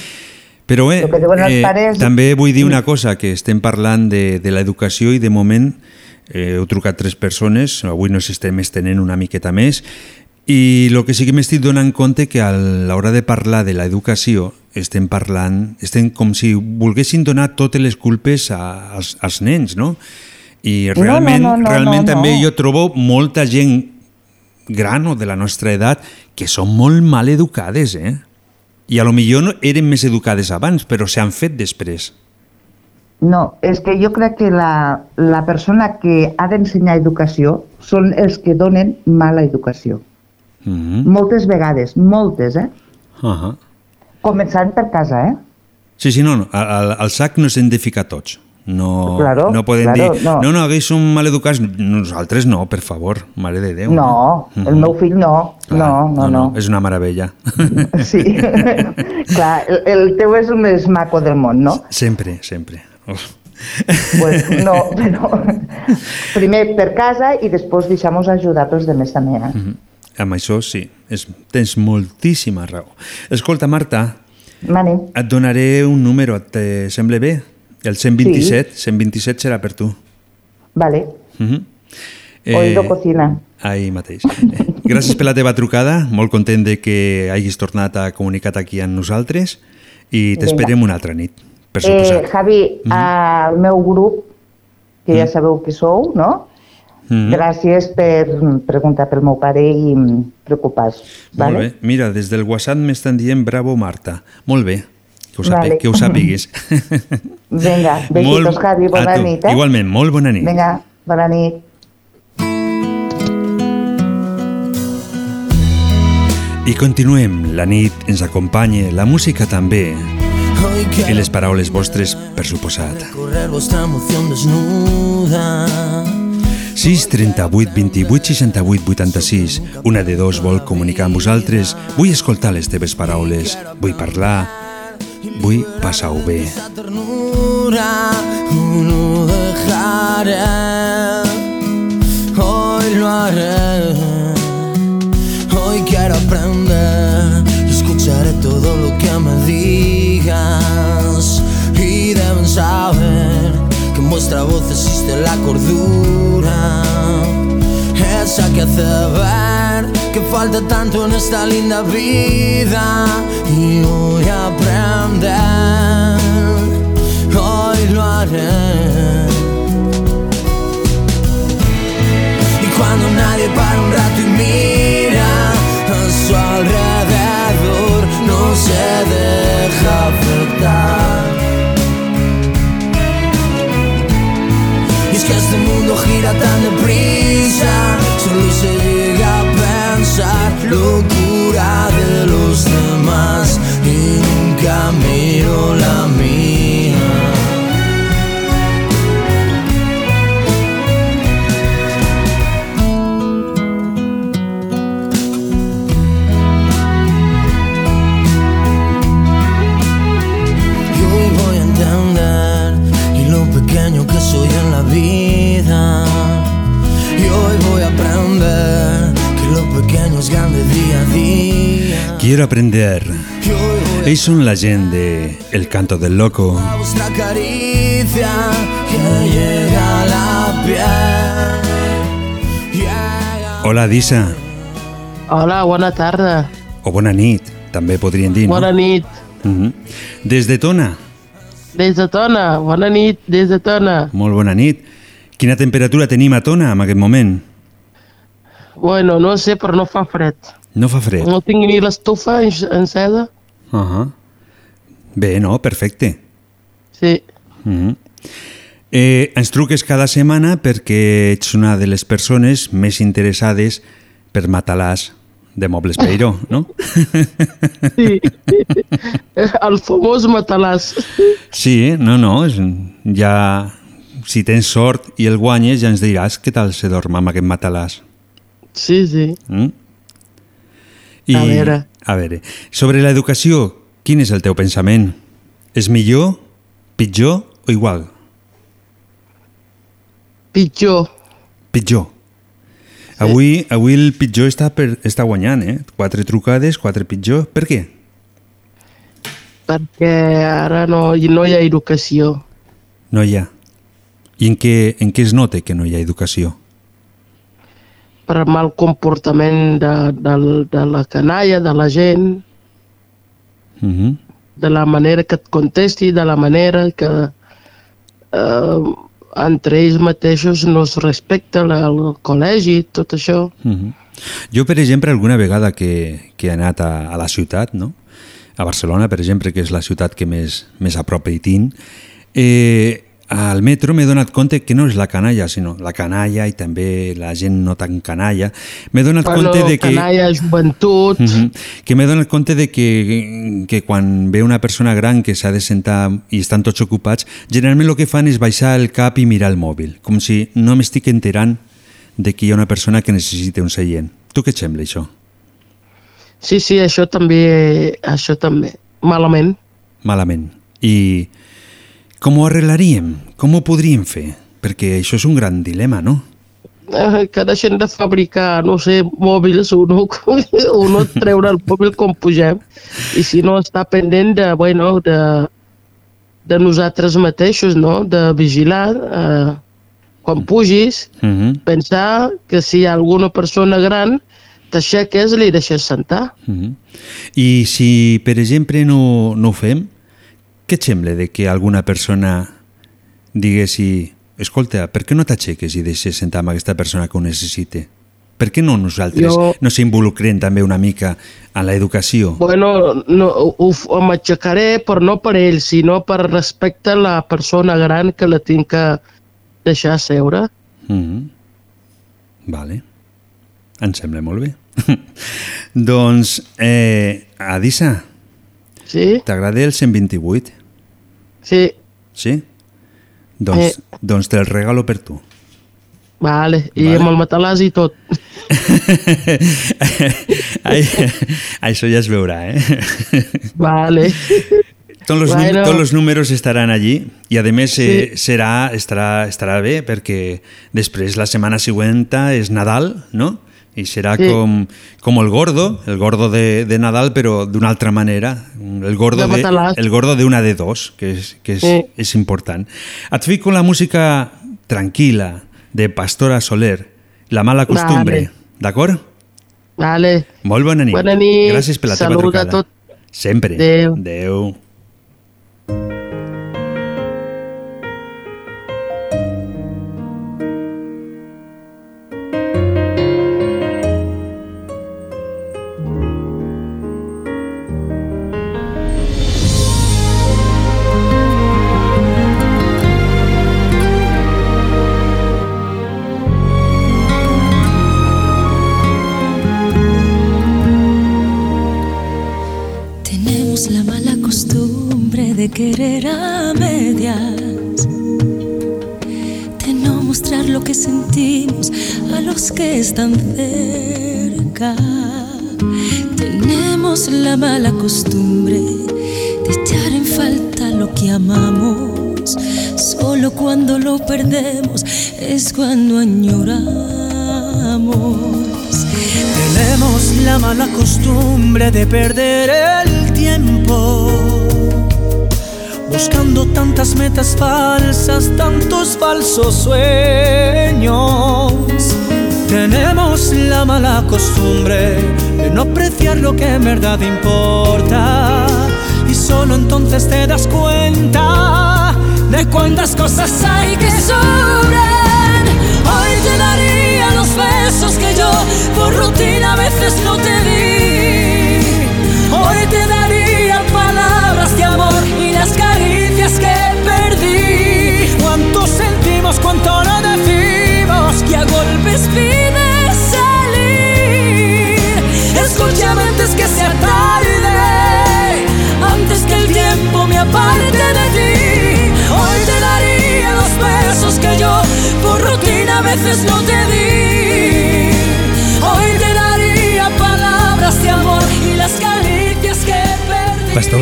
Però els eh, pares- també vull dir una cosa, que estem parlant de, de l'educació i de moment eh, heu trucat tres persones, avui nos estem estenent una miqueta més, i el que sí que m'estic donant compte que a l'hora de parlar de l'educació estem parlant, estem com si volguessin donar totes les culpes a, als, als nens, no? I No, no, realment, no, no, realment no, també no. jo trobo molta gent gran o de la nostra edat que són molt mal educades, eh? I a lo millor no eren més educades abans, però s'han fet després. No, és que jo crec que la, la persona que ha d'ensenyar educació són els que donen mala educació. Mm -hmm. Moltes vegades, moltes, eh? uh -huh. Començant per casa, eh? Sí, sí, no, no. Al, al- al sac no s'hem de ficar tots. No, Claro, no poden claro, dir, no. no, no, aquells són maleducats. Nosaltres no, per favor, mare de Déu. No, el Mhm. meu fill no, no, no, no. És una meravella. Sí, clar, el, el teu és el més maco del món, no? sempre, sempre. Uf. Pues no, però primer per casa i després deixar-nos ajudar pels demés també, eh? Mhm. Amb això sí, és, tens moltíssima raó. Escolta, Marta, Mani, et donaré un número, et sembla bé? El 127, 127 serà per tu. vale. Mhm. Oído cocina. Ahí mateix. Eh, Gràcies per la teva trucada, molt content de que hagis tornat a comunicar aquí amb nosaltres i t'esperem una altra nit, per Eh, suposat. Javi, al meu grup, que ja sabeu qui sou, no? Mhm. Gràcies per preguntar pel meu pare i preocupar-vos. Molt Vale? bé. Mira, des del WhatsApp m'estan dient bravo, Marta. Molt bé, que ho, Vale. que ho sàpiguis. Vinga, besitos, Javi, bona nit, eh? Igualment, molt bona nit. Vinga, bona nit. I continuem. La nit ens acompanya, la música també. I les paraules vostres, per suposat. correr vuestra emoción desnuda. 6 38 28 68 86 Una de dos vol comunicar amb vosaltres Vull escoltar les teves paraules Vull parlar vull passar-ho bé. Ternura, no dejaré, hoy lo haré, hoy quiero aprender, escucharé todo lo que me digas. Y deben saber que en vuestra voz existe la cordura, esa que hace ver que falta tanto en esta linda vida. Y voy a aprender hoy lo haré. Y cuando nadie para un rato y mira a su alrededor no se deja afectar. Y es que este mundo gira tan deprisa solo se locura de los demás y nunca miro la mía Y hoy voy a entender y lo pequeño que soy en la vida. Y hoy voy a aprender que lo pequeño es grande día a día. Quiero aprender Ells són la gent de El Canto del Loco A vuestra caricia que llega a la piel. Hola, Dissa Hola, bona tarda. O bona nit, també podrien dir, no? Bona nit. Mhm. Des de Tona, Des de Tona, bona nit, des de Tona. molt bona nit Quina temperatura tenim a Tona en aquest moment? Bueno, no sé, però no fa fred. No fa fred? No tinc ni l'estufa en- encesa. Uh -huh. Bé, no, perfecte. Sí. Uh -huh. eh, ens truques cada setmana perquè ets una de les persones més interessades per matalàs de Mobles Peiró, no? Sí. El famós matalàs. Sí, no, no, és, ja... Si tens sort i el guanyes, ja ens diràs què tal se dorm amb aquest matalàs. Sí, sí. Mm? I, A veure. A veure, sobre l'educació, quin és el teu pensament? És millor, pitjor o igual? Pitjor. Pitjor. Avui, avui el pitjor està, per, està guanyant, eh? Quatre trucades, quatre pitjor. Per què? Perquè ara no, no hi ha educació. No hi ha. I en què, en què es nota que no hi ha educació? Per mal comportament de, de, de la canalla, de la gent, Uh -huh. de la manera que et contesti, de la manera que eh, entre ells mateixos no es respecta la- el col·legi, tot això. Uh -huh. Jo, per exemple, alguna vegada que, que he anat a, a la ciutat, no? a Barcelona, per exemple, que és la ciutat que més, més a prop hi tinc, eh, al metro m'he donat compte que no és la canalla, sinó la canalla i també la gent no tan canalla. M'he donat Bueno, compte de que... canalla, joventut... Mhm. Que m'he donat compte de que, que quan ve una persona gran que s'ha de sentar i estan tots ocupats, generalment el que fan és baixar el cap i mirar el mòbil, com si no m'estic enterant de que hi ha una persona que necessita un seient. Tu què et sembla, això? Sí, sí, això també, això també. Malament. Malament. I com ho arreglaríem? Com ho podríem fer? Perquè això és un gran dilema, no? Eh, que deixem de fabricar, no sé, mòbils, uno, uno treure el mòbil com pugem, i si no està pendent de, bueno, de, de nosaltres mateixos, no?, de vigilar, eh, quan pugis, Uh -huh. pensar que si hi ha alguna persona gran, t'aixeques i li deixes sentar. Uh -huh. I si, per exemple, no, no ho fem, què et sembla de que alguna persona diguessi escolta, per què no t'aixeques i deixes sentar amb aquesta persona que ho necessite? Per què no nosaltres Jo- no s'involucrem també una mica en l'educació? Bueno, no, ho, ho m'aixecaré, però no per ell, sinó per respecte a la persona gran que la tinc que deixar seure. Mm -hmm. Vale. Em sembla molt bé. doncs, eh, Adisa, Sí? t'agrada el 128? Sí, Sí? Doncs, Eh. doncs te'l regalo per tu. vale, i Vale. amb el matalàs i tot. Ai, això ja es veurà, eh? Vale. Tots los, Bueno. tots los números estaran allí i a més eh, Sí. serà, estarà, estarà bé perquè després la setmana següent és Nadal, no? I serà Sí. com, com el gordo, el gordo de, de Nadal però d'una altra manera, el gordo De de, el gordo d'una de dos, que és, que és, Sí. és important. Et fico la música tranquil·la de Pastora Soler, La mala costumbre, Vale. d'acord? Vale. Molt bona nit. Bona nit. Gràcies per la teva Salut a trucada. tot. Sempre. Adéu. Adéu. Es cuando añoramos. Tenemos la mala costumbre de perder el tiempo Buscando tantas metas falsas, tantos falsos sueños Tenemos la mala costumbre de no apreciar lo que en verdad importa Y solo entonces te das cuenta de cuántas cosas hay que sobran besos que yo por rutina a veces no te di. Hoy te daría palabras de amor y las caricias que perdí. Cuánto sentimos, cuánto no decimos que a golpes pide salir. Escúchame antes que sea tarde, antes que el tiempo me aparte de ti. Hoy te daría los besos que yo por rutina a veces no te di.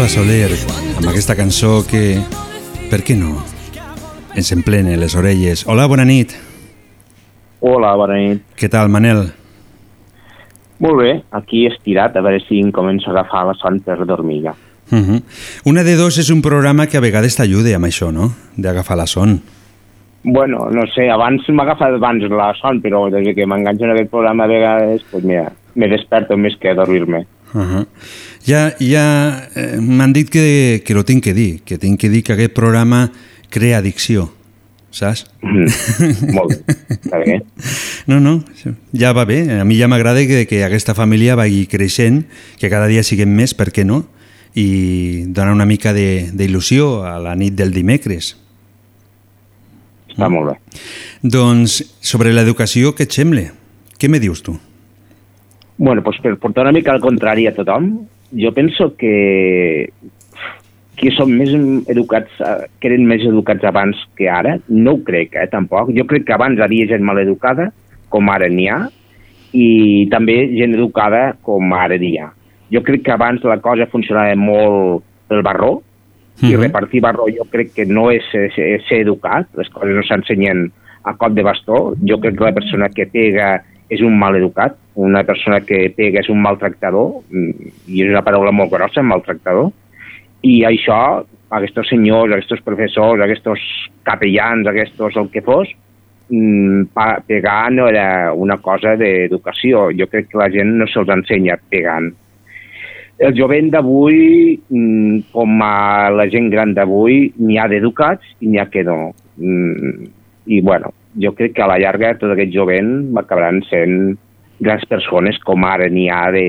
Lola Soler, amb aquesta cançó que, per què no, ens emplena les orelles. Hola, bona nit. Hola, bona nit. Què tal, Manel? Molt bé, aquí estirat, a veure si em començo a agafar la son per dormir ja. Uh -huh. Una de dos és un programa que a vegades t'ajuda amb això, no? D'agafar la son. Bueno, no sé, abans m'ha agafat abans la son, però des que m'enganxo en aquest programa a vegades, pues mira, me desperto més que a dormir-me. Uh -huh. Ja, ja eh, m'han dit que, que lo tinc que dir, que tinc que dir que aquest programa crea addicció, saps? Mm, molt està bé. No, no, ja va bé. A mi ja m'agrada que, que aquesta família vagi creixent, que cada dia siguem més, per què no? I donar una mica d'il·lusió a la nit del dimecres. Està molt bé. Doncs, sobre l'educació, què et sembla? Què me dius tu? Bueno, pues per portar una mica al contrari a tothom, jo penso que que som més educats, eh, que eren més educats abans que ara, no ho crec, eh, tampoc. Jo crec que abans havia gent mal educada, com ara n'hi ha, i també gent educada com ara n'hi ha. Jo crec que abans la cosa funcionava molt pel barró, mm -hmm. i repartir barró jo crec que no és, és, és ser educat, les coses no s'ensenyen a cop de bastó. Jo crec que la persona que pega és un mal educat, una persona que pega és un maltractador, i és una paraula molt grossa, maltractador, i això, aquests senyors, aquests professors, aquests capellans, aquests el que fos, pegar no era una cosa d'educació. Jo crec que la gent no se'ls ensenya pegant. El jovent d'avui, com a la gent gran d'avui, n'hi ha d'educats i n'hi ha que no. I, bueno, jo crec que a la llarga tot aquest jovent acabaran sent grans persones com ara n'hi ha de,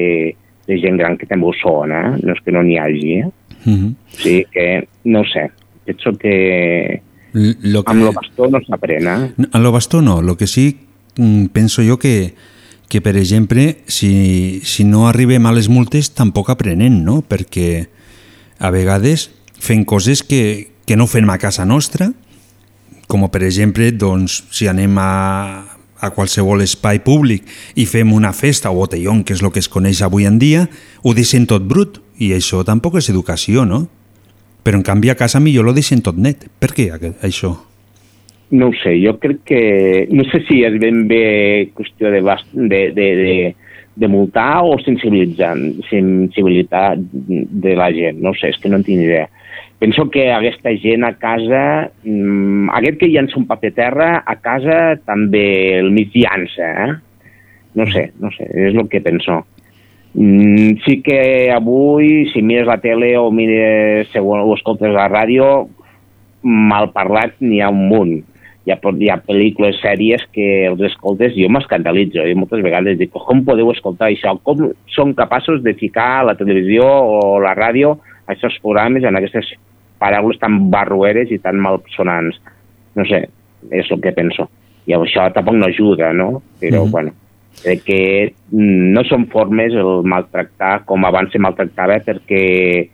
de gent gran que també ho són, eh? no és que no n'hi hagi. Eh? Uh -huh. Sí, que no sé, penso que, lo que... amb lo bastó no s'aprèn. Eh? Amb lo bastó no, lo que sí mm, penso jo que, que per exemple, si, si no arribem a les multes tampoc aprenem, no? Perquè a vegades fem coses que, que no fem a casa nostra, com per exemple, doncs, si anem a, a qualsevol espai públic i fem una festa o botellón, que és el que es coneix avui en dia, ho deixem tot brut, i això tampoc és educació, no? Però en canvi a casa millor lo deixen tot net. Per què això? No ho sé, jo crec que... No sé si és ben bé qüestió de, de, de, de, de multar o sensibilitzar, sensibilitat de la gent. No sé, és que no en tinc idea. Penso que aquesta gent a casa, mmm, aquest que llança un paper terra, a casa també el mig llança, eh? No sé, no sé, és el que penso. Mm, sí que avui, si mires la tele o mires o escoltes la ràdio, mal parlat n'hi ha un munt. Hi ha, hi ha pel·lícules, sèries que els escoltes, jo m'escandalitzo, jo moltes vegades dic, com podeu escoltar això? Com són capaços de ficar a la televisió o la ràdio aquests programes en aquestes paraules tan barrueres i tan malsonants? No sé, és el que penso. I això tampoc no ajuda, no? Però, mm -hmm. bueno, crec que no són formes el maltractar com abans se maltractava perquè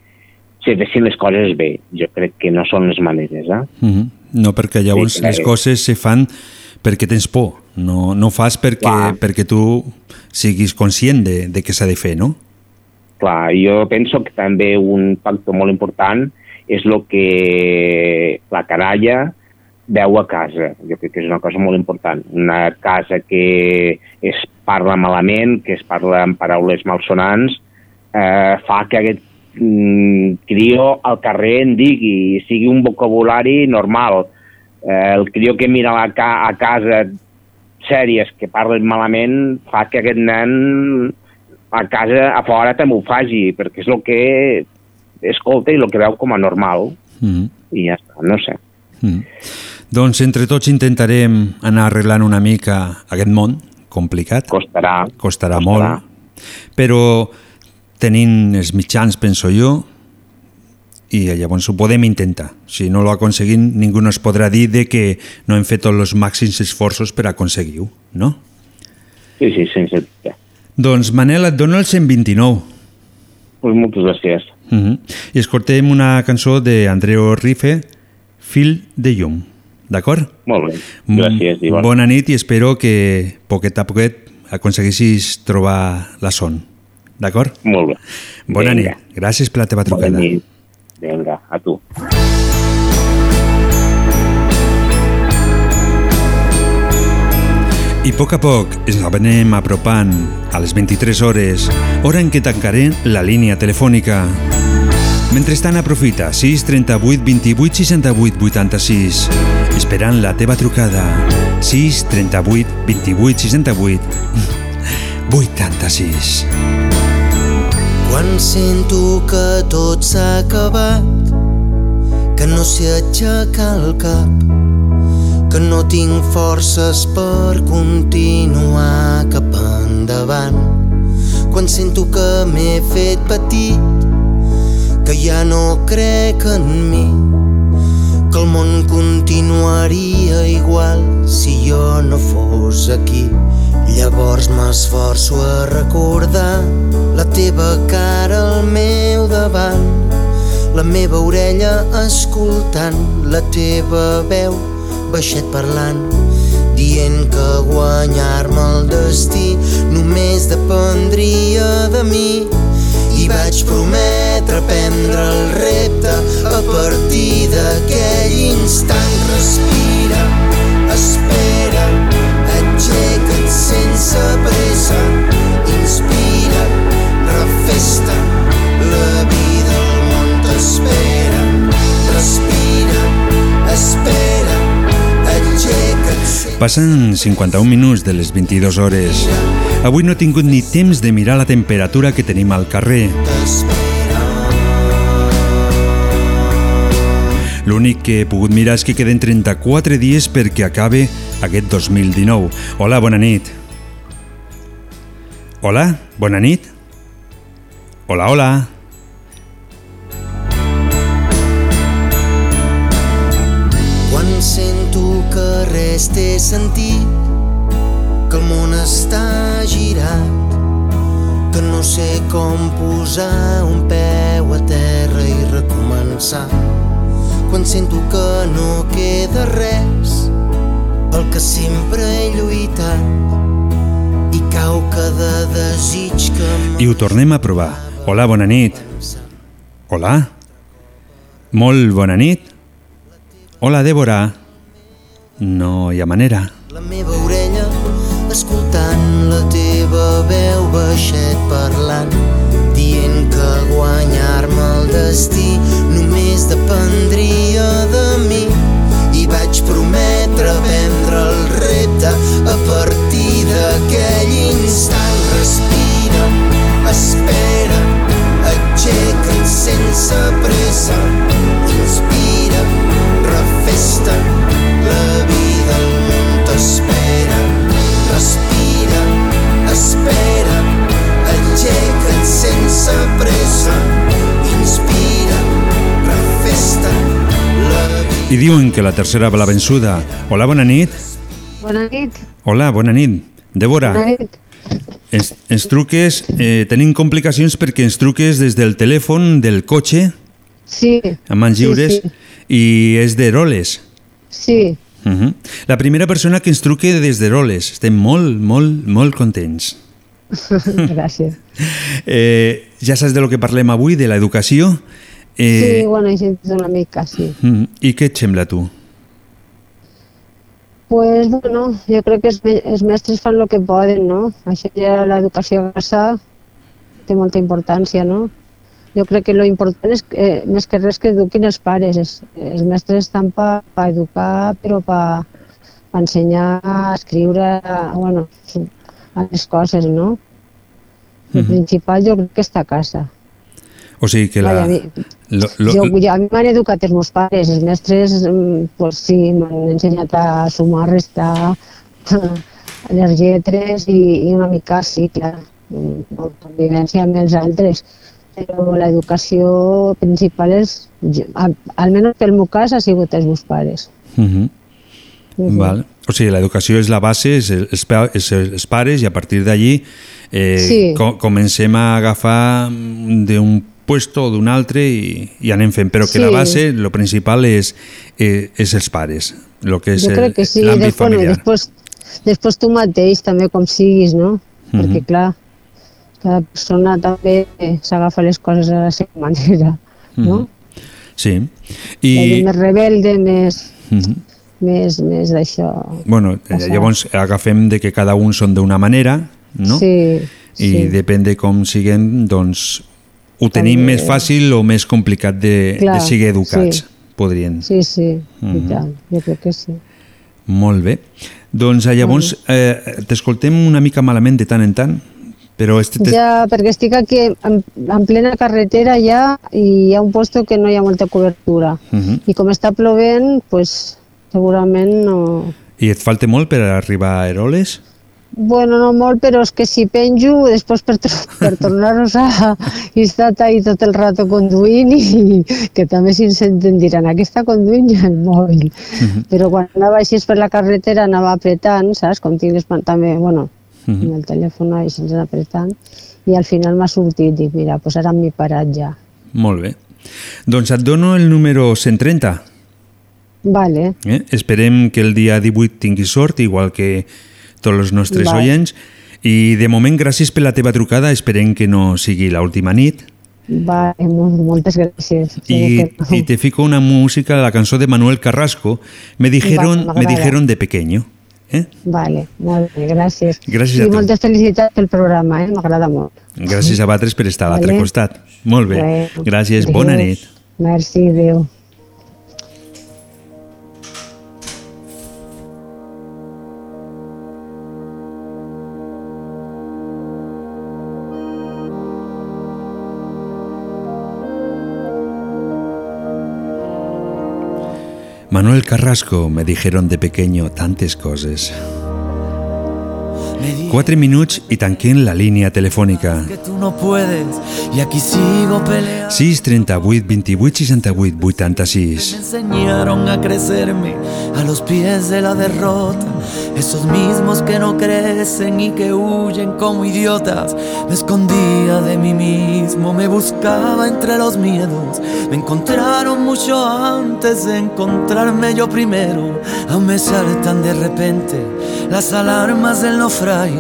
se fessin les coses bé. Jo crec que no són les maneres. Eh? Mm -hmm. No, perquè llavors sí, les coses se fan perquè tens por, no, no fas perquè, Clar. perquè tu siguis conscient de, de què s'ha de fer, no? Clar, jo penso que també un factor molt important és el que la canalla veu a casa. Jo crec que és una cosa molt important. Una casa que es parla malament, que es parla amb paraules malsonants, eh, fa que aquest mm, crio al carrer en digui, sigui un vocabulari normal. Eh, el crio que mira a, ca a casa sèries que parlen malament fa que aquest nen a casa, a fora també ho faci, perquè és el que escolta i el que veu com a normal. Mm. I ja està, no sé. Mm. Doncs entre tots intentarem anar arreglant una mica aquest món complicat. Costarà. Costarà, Costarà. molt. Però tenint els mitjans, penso jo, i llavors ho podem intentar. Si no ho aconseguim, ningú no es podrà dir de que no hem fet tots els màxims esforços per aconseguir-ho, no? Sí, sí, sense dubte. Doncs Manel, et dono el 129. Pues moltes gràcies. Uh -huh. I escoltem una cançó d'Andreu Rife, Fil de llum. D'acord? Molt bé. Gràcies, Ivan. Bona nit i espero que poquet a poquet aconseguissis trobar la son. d'acord? Molt bé. Bona Vinga. nit. Gràcies per la teva trucada. Bona nit. Vinga, a tu. I a poc a poc ens anem apropant a les 23 hores, hora en què tancarem la línia telefònica. Mentrestant aprofita 6 38 28 68 86 esperant la teva trucada 6 38 28 68 86 Quan sento que tot s'ha acabat, que no sé aixecar el cap, que no tinc forces per continuar cap endavant. Quan sento que m'he fet petit, que ja no crec en mi, que el món continuaria igual si jo no fos aquí. Llavors m'esforço a recordar la teva cara al meu davant, la meva orella escoltant la teva veu baixet parlant, dient que guanyar-me el destí només dependria de mi. I vaig prometre prendre el repte a partir d'aquell instant. Respira, espera, aixeca't sense pressa, inspira, refesta, la vida al món t'espera. Respira, espera, Passen 51 minuts de les 22 hores. Avui no he tingut ni temps de mirar la temperatura que tenim al carrer. L'únic que he pogut mirar és que queden 34 dies perquè acabe aquest 2019. Hola, bona nit. Hola, bona nit. Hola, hola. Res té sentit, que el món està girat, que no sé com posar un peu a terra i recomençar. Quan sento que no queda res, pel que sempre he lluitat, i cau cada desig que I ho tornem a provar. Hola, bona nit. Hola. Molt bona nit. Hola, Débora. No hi ha manera. la meva orella escoltant la teva veu baixet parlant dient que guanyar-me el destí només dependria de mi. I vaig prometre prendre el repte a partir d'aquell instant. Respira, espera aixeca't sense pressa inspira, refesta la vida al món t'espera respira, espera aixeca't sense pressa inspira, refesta la vida I diuen que la tercera va la vençuda. Hola, bona nit. Bona nit. Hola, bona nit. Débora, Bona nit. ens, ens truques, eh, tenim complicacions perquè ens truques des del telèfon del cotxe Sí. amb mans Sí, lliures sí. i és d'Eroles. Sí. Uh -huh. La primera persona que ens truque des d'Eroles. Estem molt, molt, molt contents. Gràcies. Eh, ja saps de lo que parlem avui, de l'educació. sí, bueno, he sentit una mica, sí. mm, I què et sembla a tu? Pues bueno, jo crec que els, els mestres fan el que poden, no? Això ja l'educació a casa té molta importància, no? Jo crec que lo important és, que, eh, més que res, que eduquin els pares. Els, els mestres estan per pa educar, però per pa ensenyar a escriure, bueno, a les coses, no? El Mhm. principal jo crec que està a casa. O sigui que la... Vaja, a mi- Lo, lo, jo, jo, a mi m'han educat els meus pares, els mestres, mm, pues sí, m'han ensenyat a sumar, restar, les lletres i, i una mica, sí, clar, mm, convivència amb els altres. Però l'educació principal és, almenys pel meu cas, ha sigut els meus pares. Uh -huh. Mhm. Val. O sigui, l'educació és la base, és el- els, és els pares i a partir d'allí eh, Sí. co comencem a agafar d'un puesto o d'un altre i, i anem fent, però que la Sí. base, lo principal és, eh, és els pares, lo que és que sí, l'àmbit després, bueno, familiar. després, després tu mateix també com siguis, no? Mhm. Perquè clar, cada persona també s'agafa les coses a la seva manera, no? Mhm. Sí. I... I, Més rebelde, més, Mhm. més, més d'això. bueno, eh, Passar. llavors agafem de que cada un són d'una manera, no? Sí, I sí. depèn de com siguem, doncs ho tenim També. més fàcil o més complicat de, Clar, de seguir educats, sí. podrien. Sí, sí, i Mhm. tant, jo crec que sí. Molt bé. Doncs eh, llavors eh, t'escoltem una mica malament de tant en tant, però este te... Ja, perquè estic aquí en, en plena carretera ja i hi ha un posto que no hi ha molta cobertura. Mhm. I com està plovent, pues, segurament no... I et falta molt per arribar a Eroles? Bueno, no molt, però és que si penjo, després per, per tornar-nos a... i estar ahí tot el rato conduint i que també si senten diran, aquí està conduint ja el mòbil. Però quan anava així per la carretera anava apretant, saps? Com tinc també, bueno, Mhm. amb el telèfon així anar apretant i al final m'ha sortit, dic, mira, pues ara m'he parat ja. Molt bé. Doncs et dono el número 130. Vale, Eh? Esperem que el dia 18 tinguis sort, igual que tots els nostres Vale. oients. I de moment, gràcies per la teva trucada. Esperem que no sigui l'última nit. vale, molt, moltes gràcies. I, no. y te fico una música, la canción de Manuel Carrasco. Me dijeron, Vale, me dijeron de pequeño. Eh? Vale, molt bé, gràcies. Gràcies a I tu. moltes felicitats pel programa, eh? m'agrada molt. Gràcies a vosaltres per estar a l'altre Vale. costat. Molt bé. Bueno, Gràcies, bona nit. Merci, adéu. Manuel Carrasco me dijeron de pequeño tantas cosas. 4 minuts i tanquem la línia telefònica. 6 38 28 68 86. enseñaron a crecerme a los pies de la derrota. Esos mismos que no crecen y que huyen como idiotas. Me escondía de mí mismo, me buscaba entre los miedos. Me encontraron mucho antes de encontrarme yo primero. Aún me saltan de repente las alarmas del naufragio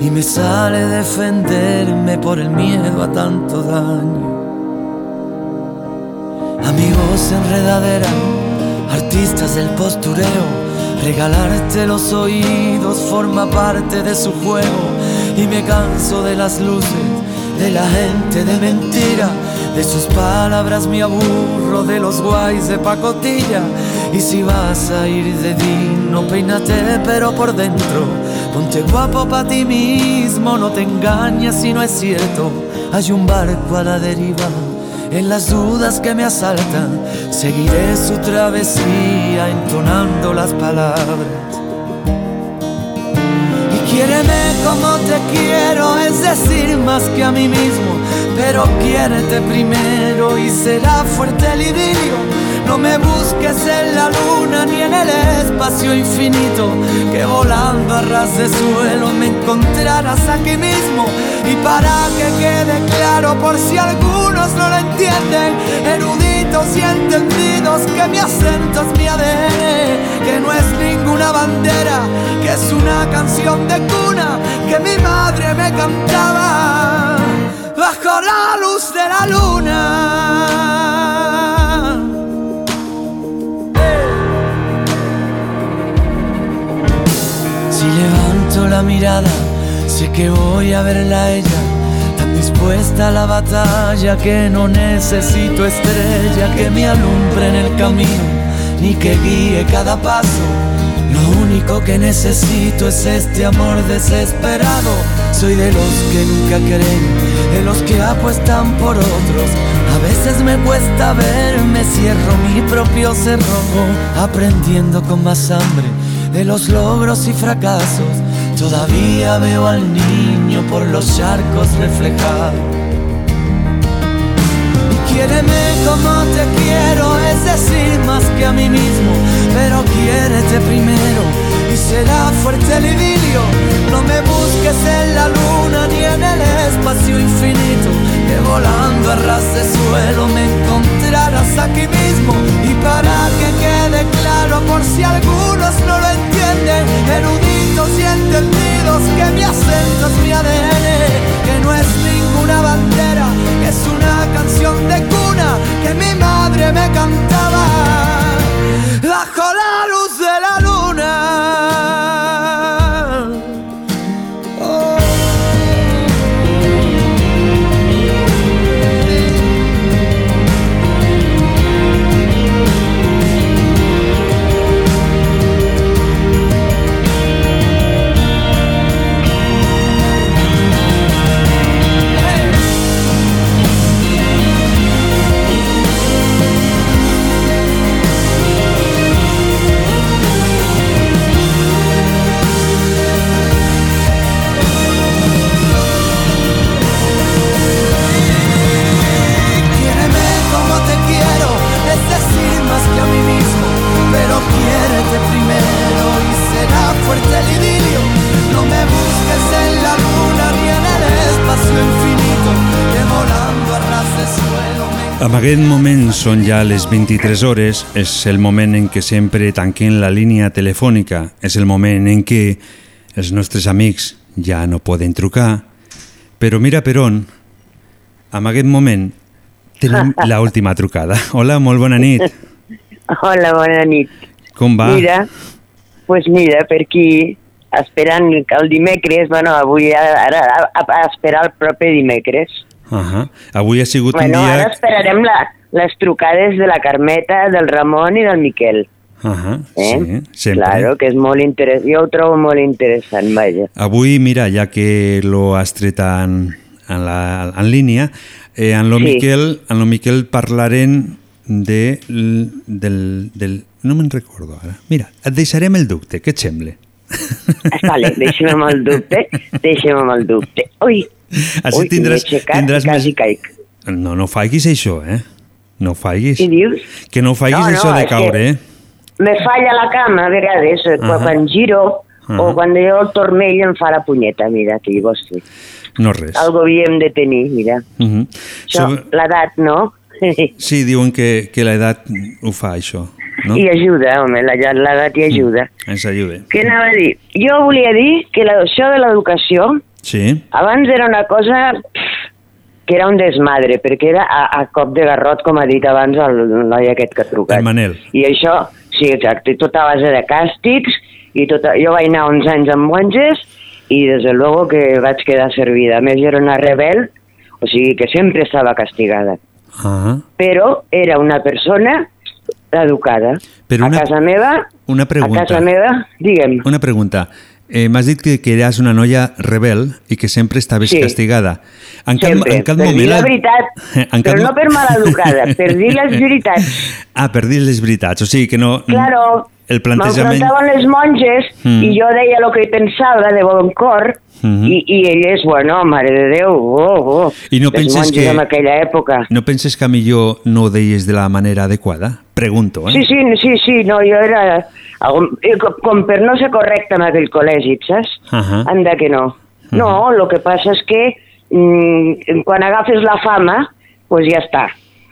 y me sale defenderme por el miedo a tanto daño. Amigos enredadera, artistas del postureo, regalarte los oídos forma parte de su juego y me canso de las luces, de la gente de mentira, de sus palabras me aburro, de los guays de pacotilla y si vas a ir de dino, peínate pero por dentro, ponte guapo pa' ti mismo, no te engañes si no es cierto, hay un barco a la deriva en las dudas que me asaltan, seguiré su travesía entonando las palabras. Y quiéreme como te quiero, es decir, más que a mí mismo. Pero quiérete primero y será fuerte el idilio. No me busques en la luna ni en el espacio infinito, que volando a ras de suelo me encontrarás aquí mismo. Y para que quede claro, por si algunos no lo entienden, eruditos y entendidos, que mi acento es mi ADN, que no es ninguna bandera, que es una canción de cuna que mi madre me cantaba bajo la luz de la luna. Levanto la mirada, sé que voy a verla a ella, tan dispuesta a la batalla que no necesito estrella que me alumbre en el camino, ni que guíe cada paso. Lo único que necesito es este amor desesperado. Soy de los que nunca creen, de los que apuestan por otros. A veces me cuesta verme, cierro mi propio cerrojo, aprendiendo con más hambre de los logros y fracasos. Todavía veo al niño por los charcos reflejados. Y Quiéreme como te quiero, es decir, más que a mí mismo, pero quiérete primero y será fuerte el idilio. No me busques en la luna ni en el espacio infinito, que volando a ras de suelo me encontrarás aquí mismo. Y para que quede claro, por si algunos no lo entienden, eruditos y entendidos, que mi acento es mi ADN, que no es ninguna bandera, es una canción de cuna que mi madre me cantaba són ja les 23 hores, és el moment en què sempre tanquem la línia telefònica, és el moment en què els nostres amics ja no poden trucar, però mira per on, en aquest moment tenim la última trucada. Hola, molt bona nit. Hola, bona nit. Com va? Mira, pues mira, per aquí, esperant el dimecres, bueno, avui ara a, a, a esperar el proper dimecres. Uh -huh. Avui ha sigut Bueno, un dia... ara esperarem la, les trucades de la Carmeta, del Ramon i del Miquel. -huh. Eh? Sí, sempre. Claro, que és molt interessant. Jo ho trobo molt interessant, vaja. Avui, mira, ja que lo has tret en, en, la, en línia, eh, en lo, Sí. Miquel, en lo Miquel parlarem de, del, del... No me'n recordo ara. Mira, et deixarem el dubte, què et sembla? Vale, deixem amb el dubte, deixem amb el dubte. Ui, Així ui, tindràs, aixecat tindràs quasi caic. No, no faiguis això, eh? No faiguis. Què dius? Que no faiguis No, no, això de caure, eh? Me falla la cama a vegades, uh Ahà. quan giro o Ahà. quan jo el turmell em fa la punyeta, mira, que vols fer. No res. Algo havíem de tenir, mira. Uh -huh. Això, l'edat, no? Sí, diuen que, que l'edat ho fa, això. No? I ajuda, home, la- l'edat hi ajuda. Ens ajuda. Què anava a dir? Jo volia dir que la, això de l'educació Sí? abans era una cosa que era un desmadre, perquè era a, a cop de garrot, com ha dit abans el noi aquest que ha trucat. El Manel. I això, sí, exacte, tot a base de càstigs, i tot, jo vaig anar uns anys amb monges, i des de luego que vaig quedar servida. A més, jo era una rebel, o sigui que sempre estava castigada. Ah, Però era una persona educada. Però una- A casa meva, una pregunta. a casa meva, digue'm, Una pregunta. Eh, M'has dit que, que eres una noia rebel i que sempre estaves Sí. castigada. En cap, sempre, en cap per dir moment... la veritat, En cap però no per maleducada, per dir les veritats. Ah, per dir les veritats. O sigui que no... Claro, El plantejament... m'enfrontaven les monges Mm. i jo deia el que pensava de bon cor Mhm. i, i elles, bueno, mare de Déu, oh, oh, I no penses que- en aquella època. No penses que a millor no ho deies de la manera adequada? Pregunto, eh? Sí, sí, sí, sí, no, jo era... algun- eh, com, com per no ser correcta en aquell col·legi, saps? Ahà. Anda que no. No, el que passa és que mm, quan agafes la fama, pues ja està,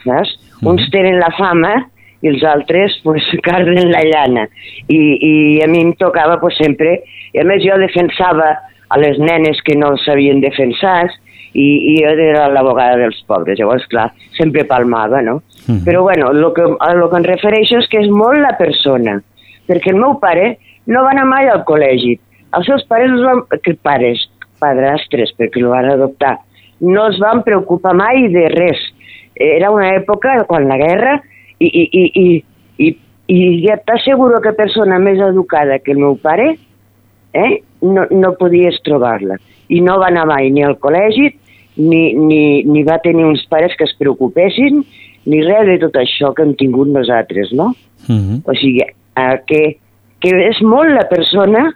saps? Uns tenen la fama i els altres pues, carden la llana. I, I a mi em tocava pues, sempre... I a més jo defensava a les nenes que no sabien defensar i, i jo era l'abogada dels pobres. Llavors, clar, sempre palmava, no? Mhm. Però bueno, el que, a lo que em refereixo és que és molt la persona, perquè el meu pare no va anar mai al col·legi. Els seus pares, els van, que pares, padrastres, perquè el van adoptar, no es van preocupar mai de res. Era una època, quan la guerra, i, i, i, i, i, i ja t'asseguro que persona més educada que el meu pare eh, no, no podies trobar-la. I no va anar mai ni al col·legi, ni, ni, ni va tenir uns pares que es preocupessin, ni res de tot això que hem tingut nosaltres, no? Mhm. O sigui, eh, que, que és molt la persona,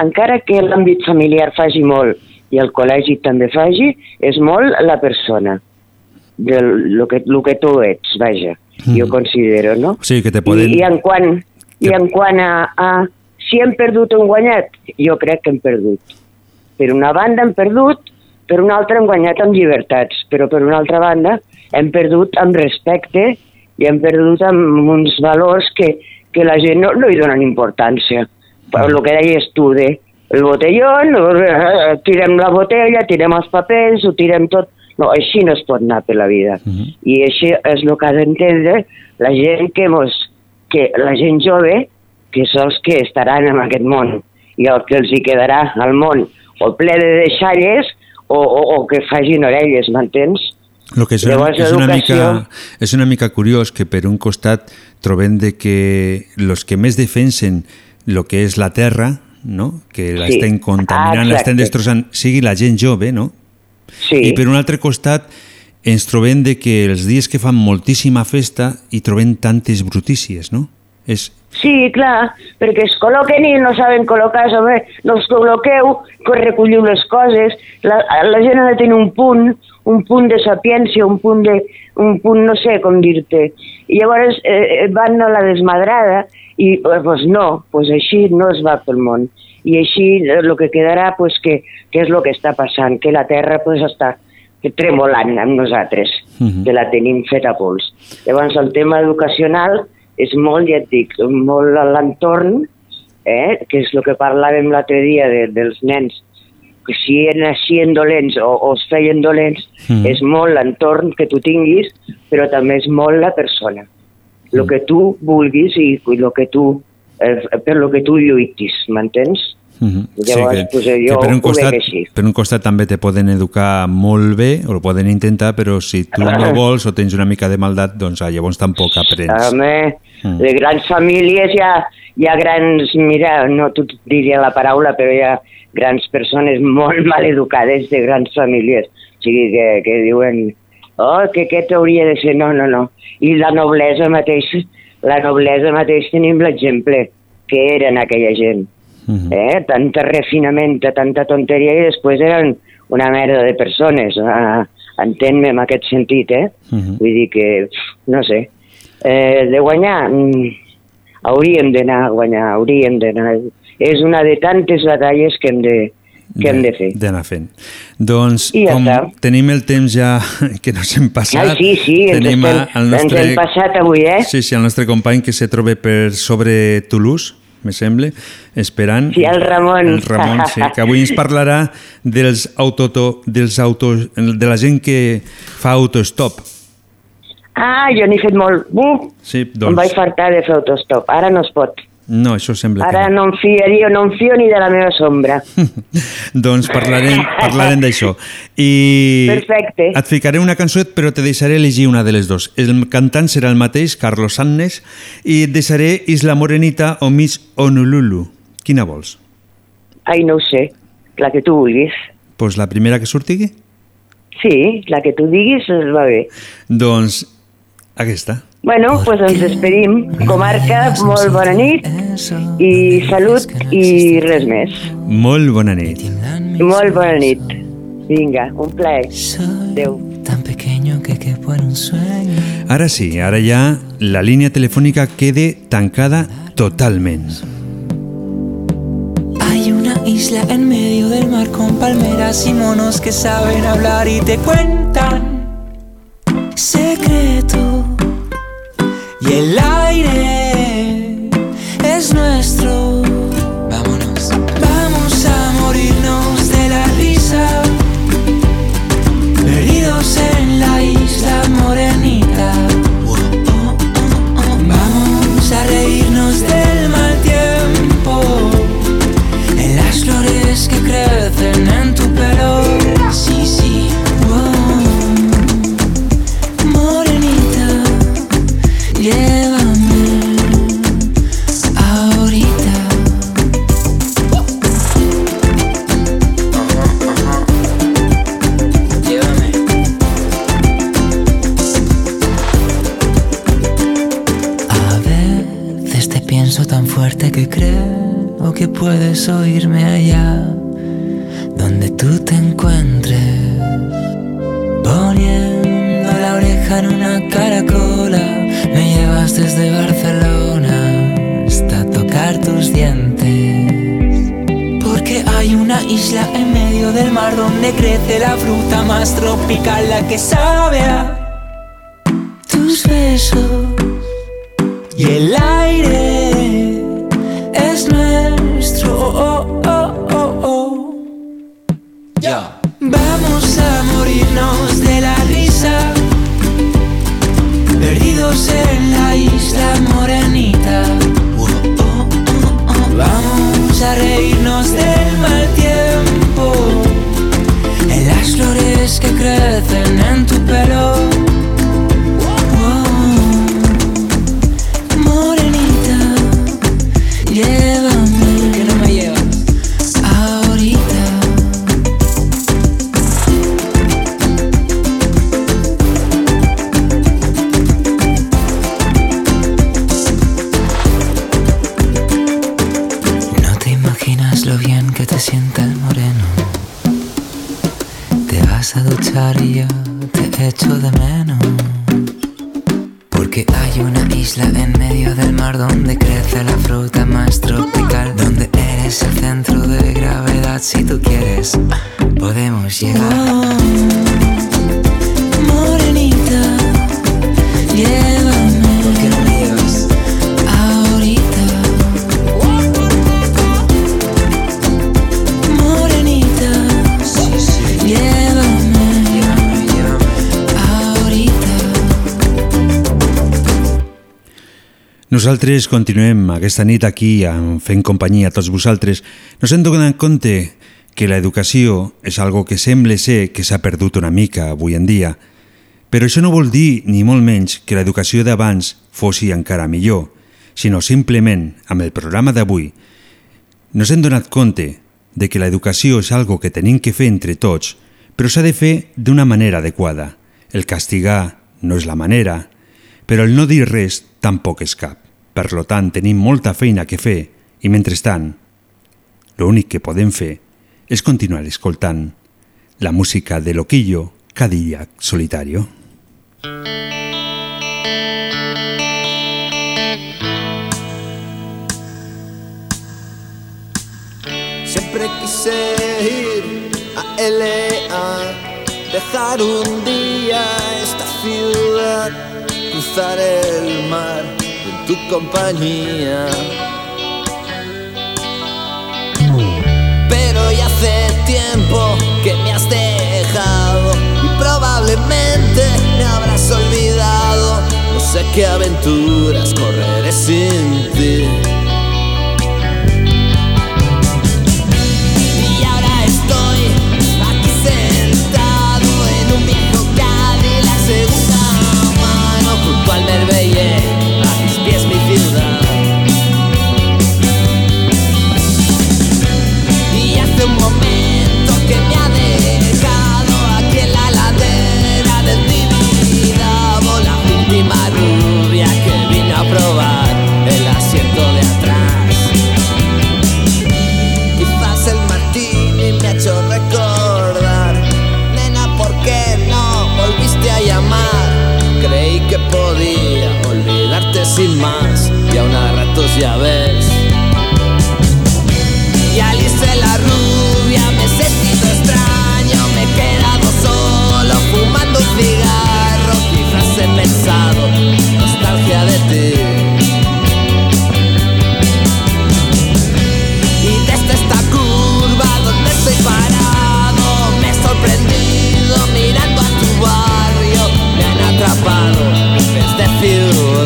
encara que l'àmbit familiar faci molt i el col·legi també faci, és molt la persona, del lo que, lo que tu ets, vaja, jo considero, no? Sigui que te poden... I, i en quant, i en quant a, a si hem perdut o hem guanyat, jo crec que hem perdut. Per una banda hem perdut, per una altra hem guanyat amb llibertats, però per una altra banda hem perdut amb respecte i hem perdut amb uns valors que, que la gent no, no hi donen importància. Per el que deies tu de el botellón, eh, tirem la botella, tirem els papers, ho tirem tot. No, així no es pot anar per la vida. I així és el que ha d'entendre la gent que, mos, que la gent jove, que són els que estaran en aquest món, i el que els hi quedarà al món, o ple de deixalles, o, o, o que facin orelles, m'entens? Lo que és, una, Llavors, és, una mica, és una mica curiós que per un costat trobem de que los que més defensen lo que és la terra, no? que la Sí. contaminant, Ah, l'estem destrossant, sigui la gent jove, no? Sí. I per un altre costat ens trobem de que els dies que fan moltíssima festa hi trobem tantes brutícies, no? És, Sí, clar, perquè es col·loquen i no saben col·locar-se, home, no us col·loqueu, que recolliu les coses, la, la gent ha de tenir un punt, un punt de sapiència, un punt de, un punt no sé com dir-te, i llavors eh, eh, van a la desmadrada i eh, pues no, pues així no es va pel món, i així el que quedarà pues que, que és el que està passant, que la Terra pues està tremolant amb nosaltres, Mhm. que la tenim feta a pols. Llavors el tema educacional és molt, ja et dic, molt a l'entorn, eh? que és el que parlàvem l'altre dia de, dels nens, si naixien dolents o, o es feien dolents, Mm. és molt l'entorn que tu tinguis, però també és molt la persona. El que tu vulguis i el que tu, eh, per lo que tu lluitis, m'entens? Mhm. Llavors, que, pues, jo que per un, costat, així. per un costat també te poden educar molt bé, o ho poden intentar, però si tu no vols o tens una mica de maldat, doncs ah, llavors tampoc aprens. Home, Mm. de grans famílies hi ha, hi ha grans, mira, no t'ho diria la paraula, però hi ha grans persones molt mal educades de grans famílies. O sigui, que, que diuen, oh, que aquest hauria de ser... No, no, no. I la noblesa mateix, la noblesa mateix tenim l'exemple que eren aquella gent. Eh? Tanta refinament, tanta tonteria i després eren una merda de persones. Ah, Entén-me en aquest sentit, eh? Mhm. Vull dir que, no sé, eh, de guanyar, mm, hauríem d'anar a guanyar, hauríem d'anar. És una de tantes batalles que hem de, que hem de fer. D'anar fent. Doncs, I ja com està. tenim el temps ja que nos hem passat, Ai, sí, sí, ens, tenim estem, el ens hem passat avui, eh? Sí, sí, el nostre company que se troba per sobre Toulouse, me sembla, esperant. Sí, el Ramon. El Ramon, sí, que avui ens parlarà dels auto, dels autos, de la gent que fa autostop. Ah, jo n'he fet molt. Uh, Sí, Em doncs, vaig fartar de fer autostop. Ara no es pot. No, això sembla Ara que no. no em fiaria, no em fio ni de la meva sombra. Doncs parlarem, parlarem d'això. I Perfecte. et ficaré una cançó, però te deixaré elegir una de les dues. El cantant serà el mateix, Carlos Sannes, i et deixaré Isla Morenita o Miss Honolulu. Quina vols? Ai, no ho sé. La que tu vulguis. Pues la primera que surtigui? Sí, la que tu diguis va bé. Doncs aquesta. Bueno, doncs pues ens despedim. Comarca, molt bona nit i salut i res més. Molt bona nit. Molt bona nit. Vinga, un plaer. Adéu. Tan pequeño que quepo en un sueño. Ara sí, ara ja la línia telefònica quede tancada totalment. Hay una isla en medio del mar con palmeras y monos que saben hablar y te cuentan secretos. Y el aire es nuestro. Puedes oírme allá donde tú te encuentres. Poniendo la oreja en una caracola, me llevas desde Barcelona hasta tocar tus dientes. Porque hay una isla en medio del mar donde crece la fruta más tropical, la que sabe a tus besos. Y el aire reírnos de la risa. Perdidos en la isla morenita. Vamos a reírnos del mal tiempo. En las flores que crecen en tu Nosaltres continuem aquesta nit aquí en fent companyia a tots vosaltres. Nos hem donat compte que l'educació és algo que sembla ser que s'ha perdut una mica avui en dia. Però això no vol dir, ni molt menys, que l'educació d'abans fossi encara millor, sinó simplement, amb el programa d'avui, nos hem donat compte de que l'educació és algo que tenim que fer entre tots, però s'ha de fer d'una manera adequada. El castigar no és la manera, però el no dir res tampoc és cap. Per tant, tenim molta feina que fer i, mentrestant, l'únic que podem fer és continuar escoltant la música de Loquillo Cadillac Solitario. Siempre quise ir a LA, dejar un día esta ciudad, cruzar el mar tu compañía. Pero ya hace tiempo que me has dejado y probablemente me habrás olvidado. No sé qué aventuras correré sin ti. Ya ves Y Alice la rubia me he sentido extraño Me he quedado solo fumando un cigarro Quizás he pensado nostalgia de ti. Y desde esta curva donde estoy parado Me he sorprendido mirando a tu barrio Me han atrapado luces de ciudad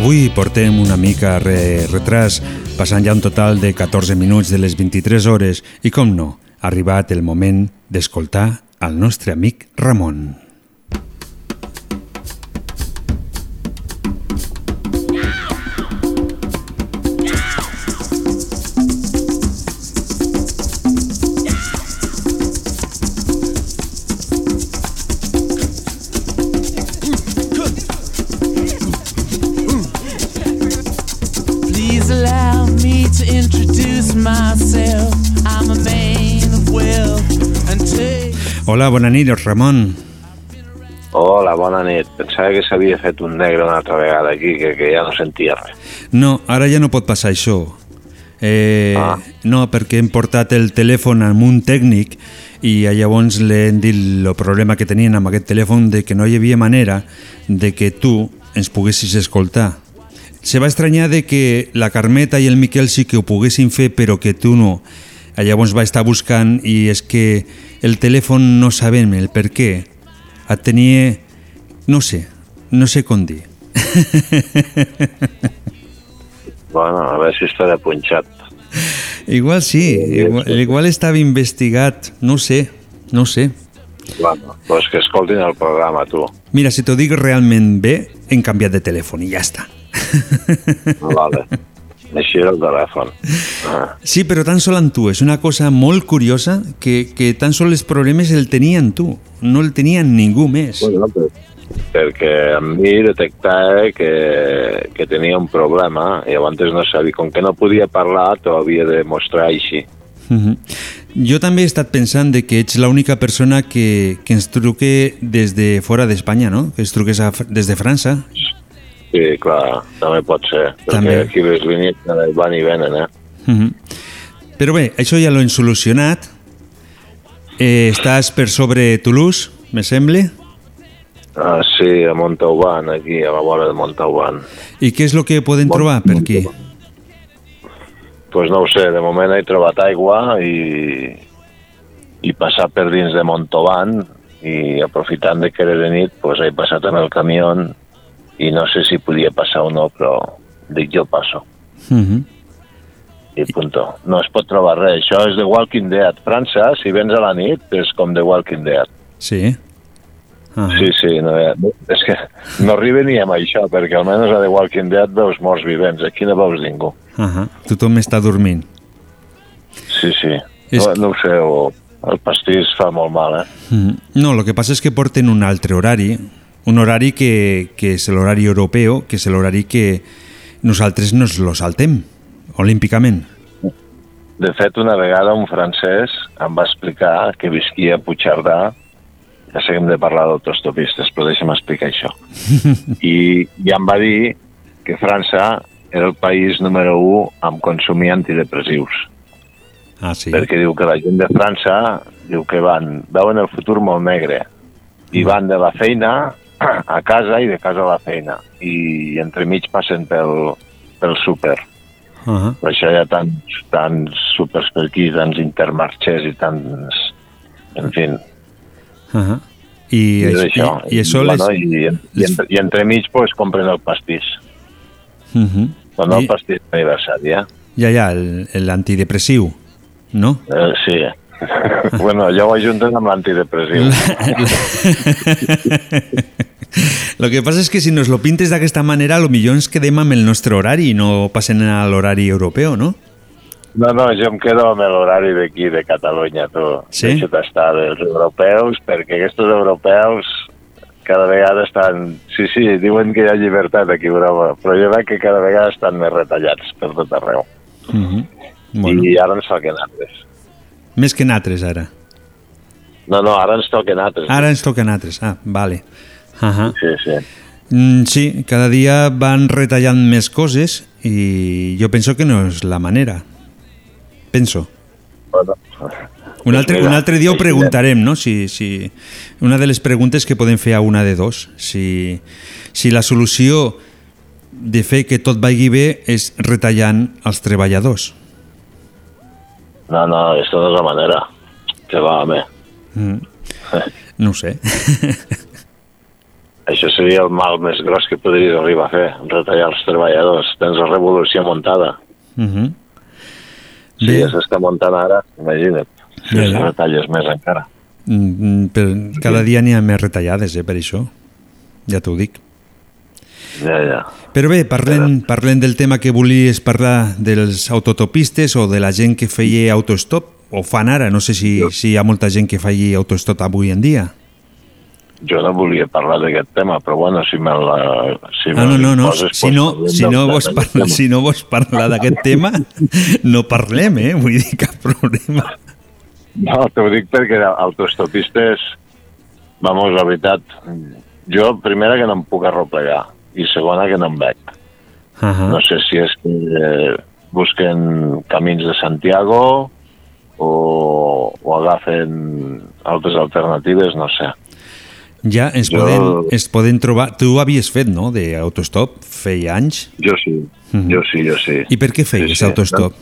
Avui portem una mica re retras, passant ja un total de 14 minuts de les 23 hores i, com no, ha arribat el moment d'escoltar al nostre amic Ramon. Hola, bona nit, Ramon. Hola, bona nit. Pensava que s'havia fet un negre una altra vegada aquí, que, que ja no sentia res. No, ara ja no pot passar això. Eh, ah. No, perquè hem portat el telèfon amb un tècnic i llavors li hem dit el problema que tenien amb aquest telèfon de que no hi havia manera de que tu ens poguessis escoltar. Se va estranyar de que la Carmeta i el Miquel sí que ho poguessin fer, però que tu no. Llavors va estar buscant i és que el telèfon no sabem el per què. Et tenia... no sé, no sé com dir. Bueno, a veure si estarà punxat. Igual sí, igual, igual estava investigat, no sé, no sé. Bueno, pues que escoltin el programa, tu. Mira, si t'ho dic realment bé, hem canviat de telèfon i ja està. Vale. Així era el telèfon. Ah. Sí, però tan sol amb tu. És una cosa molt curiosa que, que tan sol els problemes el tenien tu. No el tenien ningú més. Bueno, perquè amb mi detectava que, que tenia un problema i llavors no sabia, com que no podia parlar, t'ho havia de mostrar així. Uh -huh. Jo també he estat pensant de que ets l'única persona que, que ens truque des de fora d'Espanya, no? Que ens truques a, des de França. Sí, clar, també pot ser, perquè També. aquí les línies van i venen, eh? Uh -huh. Però bé, això ja l'hem solucionat. Eh, estàs per sobre Toulouse, me sembla. Ah, sí, a Montauban, aquí, a la vora de Montauban. I què és el que poden trobar per aquí? pues no ho sé, de moment he trobat aigua i, i passar per dins de Montauban i aprofitant de que era de nit, pues he passat amb el camió i no sé si podia passar o no, però dic jo passo. Uh -huh. I punto. No es pot trobar res. Això és de Walking Dead. França, si vens a la nit, és com de Walking Dead. Sí. Ah. Sí, sí, no, és que no arriba ni amb això, perquè almenys a The Walking Dead veus morts vivents, aquí no veus ningú. Uh -huh. Tothom està dormint. Sí, sí, És no, no ho sé, o el pastís fa molt mal, eh? Mm. No, el que passa és que porten un altre horari, un horari que, que és l'horari europeu, que és l'horari que nosaltres nos lo saltem, olímpicament. De fet, una vegada un francès em va explicar que visquia a Puigcerdà, ja sé que hem de parlar d'autostopistes, però deixa'm explicar això. I, I em va dir que França era el país número 1 amb consumir antidepressius. Ah, sí? Perquè diu que la gent de França diu que van, veuen el futur molt negre i van de la feina a casa i de casa a la feina i entremig passen pel, pel súper. Uh -huh. Per això hi ha tants, tants súpers per aquí, tants intermarxers i tants... En fi, Uh -huh. I, i, és i, això. i això les... bueno, i, i, entre, I entremig pues, compren el pastís. Uh -huh. Però no I- el pastís d'aniversari, eh? Ja, ja, el- l'antidepressiu, no? eh sí. bueno, allò ho ajunten amb l'antidepressiu. Lo que passa és que si nos lo pintes d'aquesta manera, lo millor ens quedem amb el nostre horari i no passen a l'horari europeu, no? No, no, jo em quedo amb l'horari d'aquí, de Catalunya, tu. Sí? Deixa't estar dels europeus, perquè aquests europeus cada vegada estan... Sí, sí, diuen que hi ha llibertat aquí a Europa, però jo veig que cada vegada estan més retallats per tot arreu. Uh -huh. Bueno. I ara ens toquen altres. Més que natres, ara. No, no, ara ens toquen altres. Ara ens toquen altres, ah, vale. Uh -huh. Sí, sí. Mm, sí, cada dia van retallant més coses i jo penso que no és la manera. Penso. Bueno, Un altre, mira, un altre dia ho preguntarem, no? Si, si, una de les preguntes que podem fer a una de dos, si, si la solució de fer que tot vagi bé és retallant els treballadors. No, no, aquesta no és la manera. Que va, home. Mm. No ho sé. Això seria el mal més gros que podries arribar a fer, retallar els treballadors. Tens la revolució muntada. Uh -huh. Si ja s'està muntant ara, imagina't. Si Ja, ja, ja. retalles més encara. Mm, però cada dia n'hi ha més retallades, eh, per això. Ja t'ho dic. Ja, ja. Però bé, parlem, parlem del tema que volies parlar dels autotopistes o de la gent que feia autostop, o fan ara, no sé si, si hi ha molta gent que faci autostop avui en dia. Jo no volia parlar d'aquest tema, però bueno, si me la... Si Ah, no, no, no. l'imposes, Si no, si no, vols parlar, si no vols parlar d'aquest tema, no parlem, eh? Vull dir, cap problema. No, t'ho dic perquè autostopistes vamos, la veritat, jo, primera, que no em puc arroplegar, i segona, que no em veig. Uh -huh. No sé si és que eh, busquen camins de Santiago o, o agafen altres alternatives, no sé. Ja es, Jo- poden, es poden trobar... Tu ho havies fet, no?, d'autostop, feia anys. Jo sí, Mhm. jo sí, jo sí. I per què feies Sí, sí. autostop?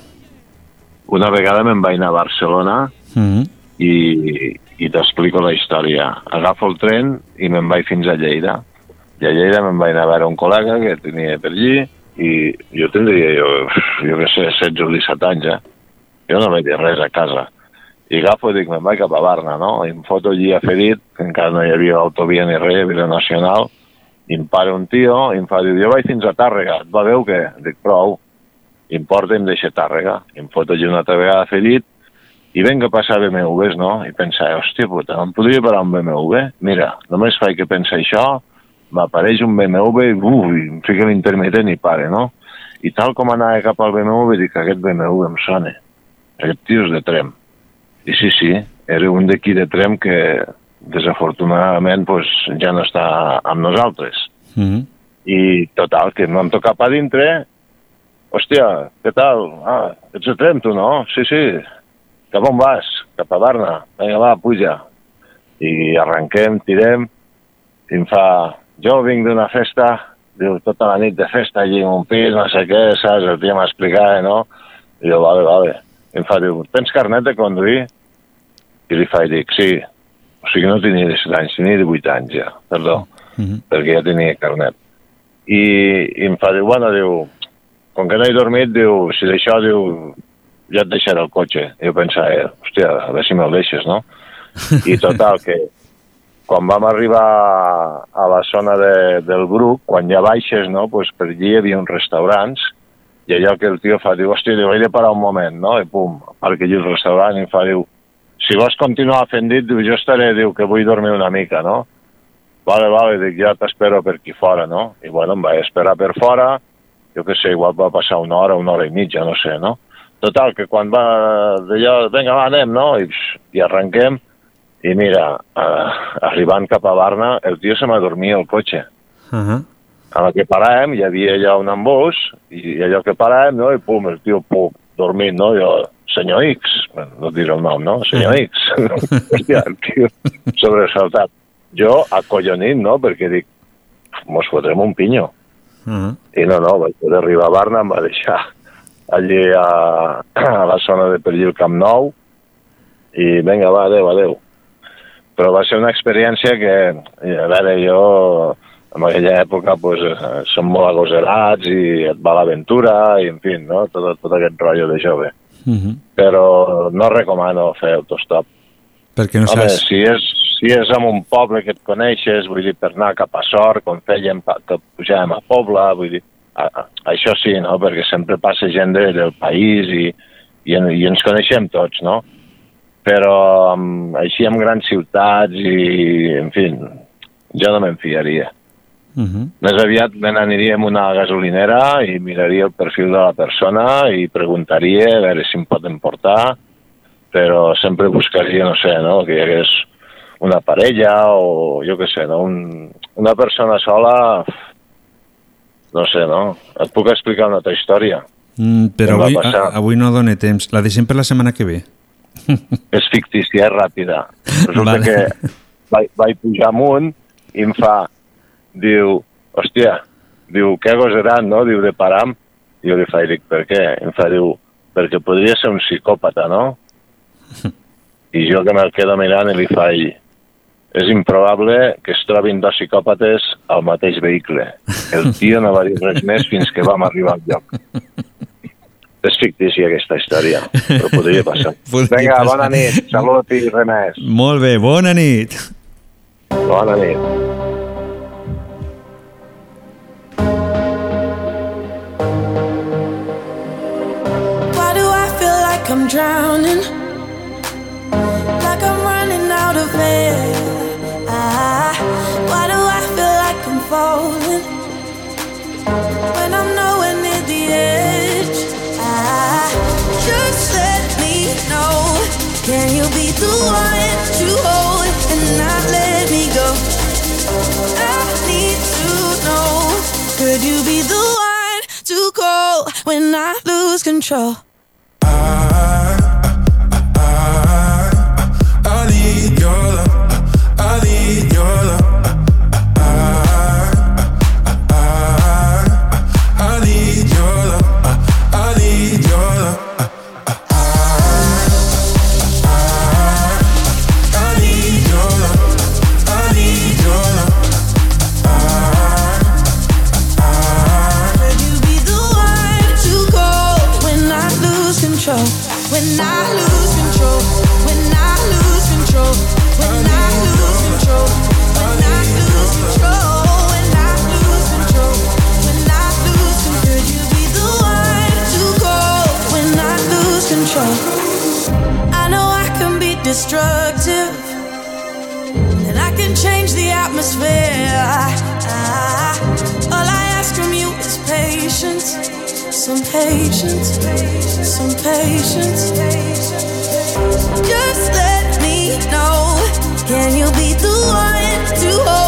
Una vegada me'n vaig anar a Barcelona Mhm. i, i t'explico la història. Agafo el tren i me'n vaig fins a Lleida. I a Lleida me'n vaig anar a veure un col·lega que tenia per allí i jo tindria, jo, jo què sé, 16 o 17 anys, eh? Jo no dir res a casa. I agafo i dic, me'n vaig cap a Barna, no? I em foto allí a Ferit, que encara no hi havia autovia ni res, vida nacional, i em para un tio i em fa, diu, jo vaig fins a Tàrrega, et va o què? Dic, prou. I em porta i em deixa Tàrrega. I em foto allí una altra vegada a Ferit i venga passar BMWs, no? I pensar, hòstia puta, em podria parar un BMW? Mira, només faig que pensar això, m'apareix un BMW i, uf, i em fica l'intermitent i pare, no? I tal com anava cap al BMW, dic, aquest BMW em sona. Aquest tio és de Trem. I sí, sí, era un d'aquí de Trem que desafortunadament pues, ja no està amb nosaltres. Mhm. I total, que no em toca cap a dintre. Hòstia, què tal? Ah, ets de Trem, tu, no? Sí, sí. Cap on vas? Cap a Barna. Vinga, va, puja. I arrenquem, tirem, i em fa... Jo vinc d'una festa, diu, tota la nit de festa allí en un pis, no sé què, saps? El tio m'explicava, no? I jo, vale, vale. I em fa, diu, tens carnet de conduir? I li faig, dic, sí. O sigui, no tenia 17 anys, tenia 18 anys ja, perdó, Mhm. perquè ja tenia carnet. I, i em fa, diu, bueno, diu, com que no he dormit, diu, si d'això, diu, ja et deixaré el cotxe. I jo pensava, hòstia, a veure si me'l deixes, no? I total, que quan vam arribar a la zona de, del Bruc, quan ja baixes, no?, pues per allí hi havia uns restaurants i allò que el tio fa, diu, hòstia, diu, he de parar un moment, no? I pum, perquè allí el restaurant i fa, diu, si vols continuar fent dit, diu, jo estaré, diu, que vull dormir una mica, no? Vale, vale, dic, ja t'espero per aquí fora, no? I bueno, em vaig esperar per fora, jo què sé, igual va passar una hora, una hora i mitja, no sé, no? Total, que quan va d'allò, vinga, va, anem, no? I, i arrenquem, i mira, eh, arribant cap a Barna, el tio se m'adormia al cotxe. Uh -huh. A la que paràvem hi havia allà un embús, i allò que paràvem, no? I pum, el tio, pum, dormint, no? Jo, senyor X, bueno, no diré el nom, no? Senyor X. Hòstia, el tio sobresaltat. Jo, acollonit, no? Perquè dic, mos fotrem un pinyo. Uh -huh. I no, no, vaig poder arribar a Barna, em va deixar allí a, a la zona de per allí el Camp Nou, i vinga, va, adeu, adeu. Però va ser una experiència que, a veure, jo en aquella època pues, eh, som molt agosarats i et va l'aventura i, en fi, no? tot, tot aquest rotllo de jove. Uh -huh. Però no recomano fer autostop. Perquè no Home, saps... si és, si és en un poble que et coneixes, vull dir, per anar cap a Sort, com fèiem, que pujàvem a Pobla, vull dir, a, a, això sí, no?, perquè sempre passa gent de, del país i, i, en, i ens coneixem tots, no? Però um, així en grans ciutats i, en fi, jo no me'n fiaria. Uh -huh. Més aviat me n'aniria a una gasolinera i miraria el perfil de la persona i preguntaria a veure si em poden portar, però sempre buscaria, no sé, no? que hi hagués una parella o jo què sé, no? Un, una persona sola, no sé, no? Et puc explicar una altra història. Mm, però avui, a, avui no dóna temps. La deixem per la setmana que ve. és fictícia, és ràpida. Resulta Vale. que vaig, vaig pujar amunt i em fa, diu, hòstia, diu, què gosaran, no? Diu, de param. I jo li faig, dic, per què? I em fa, diu, perquè podria ser un psicòpata, no? I jo que me'l quedo mirant i li faig, és improbable que es trobin dos psicòpates al mateix vehicle. El tio no va dir res més fins que vam arribar al lloc. És fictícia aquesta història, però podria passar. Podria Vinga, passar. bona nit, salut i res més. Molt bé, bona nit. Bona nit. Why do I feel like I'm drowning? Like I'm running out of air. Ah, why do I feel like I'm falling? When I'm Can you be the one to hold and not let me go. I need to know. Could you be the one to call when I lose control? I I I I need your love. I need your love. Destructive. And I can change the atmosphere. Ah, all I ask from you is patience. Some patience. Some patience. Just let me know. Can you be the one to hold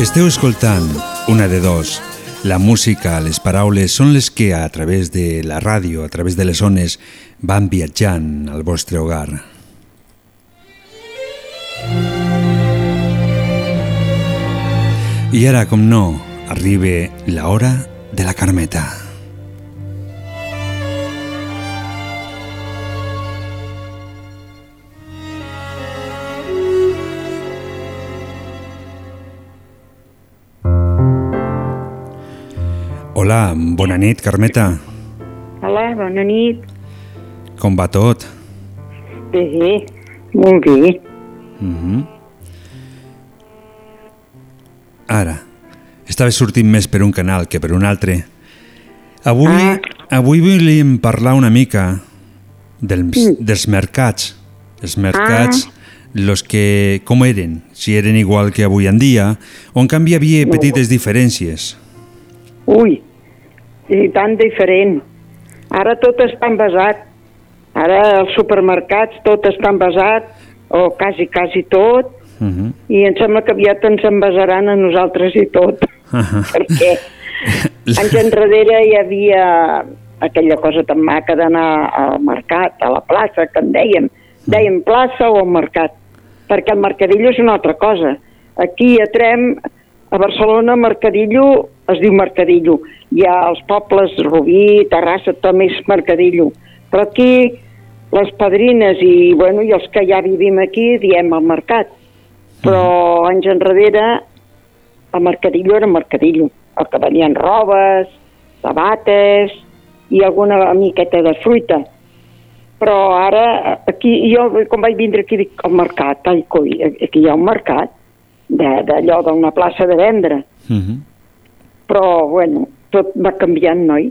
Esteu escoltant una de dos. La música, les paraules són les que a través de la ràdio, a través de les ones, van viatjant al vostre hogar. I ara, com no, arriba la hora de la Carmeta. Hola, bona nit, Carmeta. Hola, bona nit. Com va tot? Bé, molt bé. Mm -hmm. Ara, estava sortint més per un canal que per un altre. Avui, ah. avui volíem parlar una mica dels, Mm. dels mercats. Els mercats, ah. los que, com eren, si eren igual que avui en dia, o en canvi hi havia petites diferències. Ui, i tan diferent. Ara tot està envasat. Ara els supermercats tot està envasat, o quasi, quasi tot, Uh -huh. i em sembla que aviat ens envasaran a nosaltres i tot. Perquè anys enrere hi havia aquella cosa tan maca d'anar al mercat, a la plaça, que en dèiem. Dèiem plaça o mercat, perquè el mercadillo és una altra cosa. Aquí a Trem, a Barcelona, mercadillo es diu mercadillo. Hi ha els pobles Rubí, Terrassa, també és mercadillo. Però aquí les padrines i, bueno, i els que ja vivim aquí diem el mercat. Però anys enrere el mercadillo era mercadillo. El que venien robes, sabates i alguna miqueta de fruita. Però ara, aquí, jo quan vaig vindre aquí dic el mercat, ai coi, aquí hi ha un mercat d'allò d'una plaça de vendre. Uh -huh. Però, bueno, tot va canviant, noi?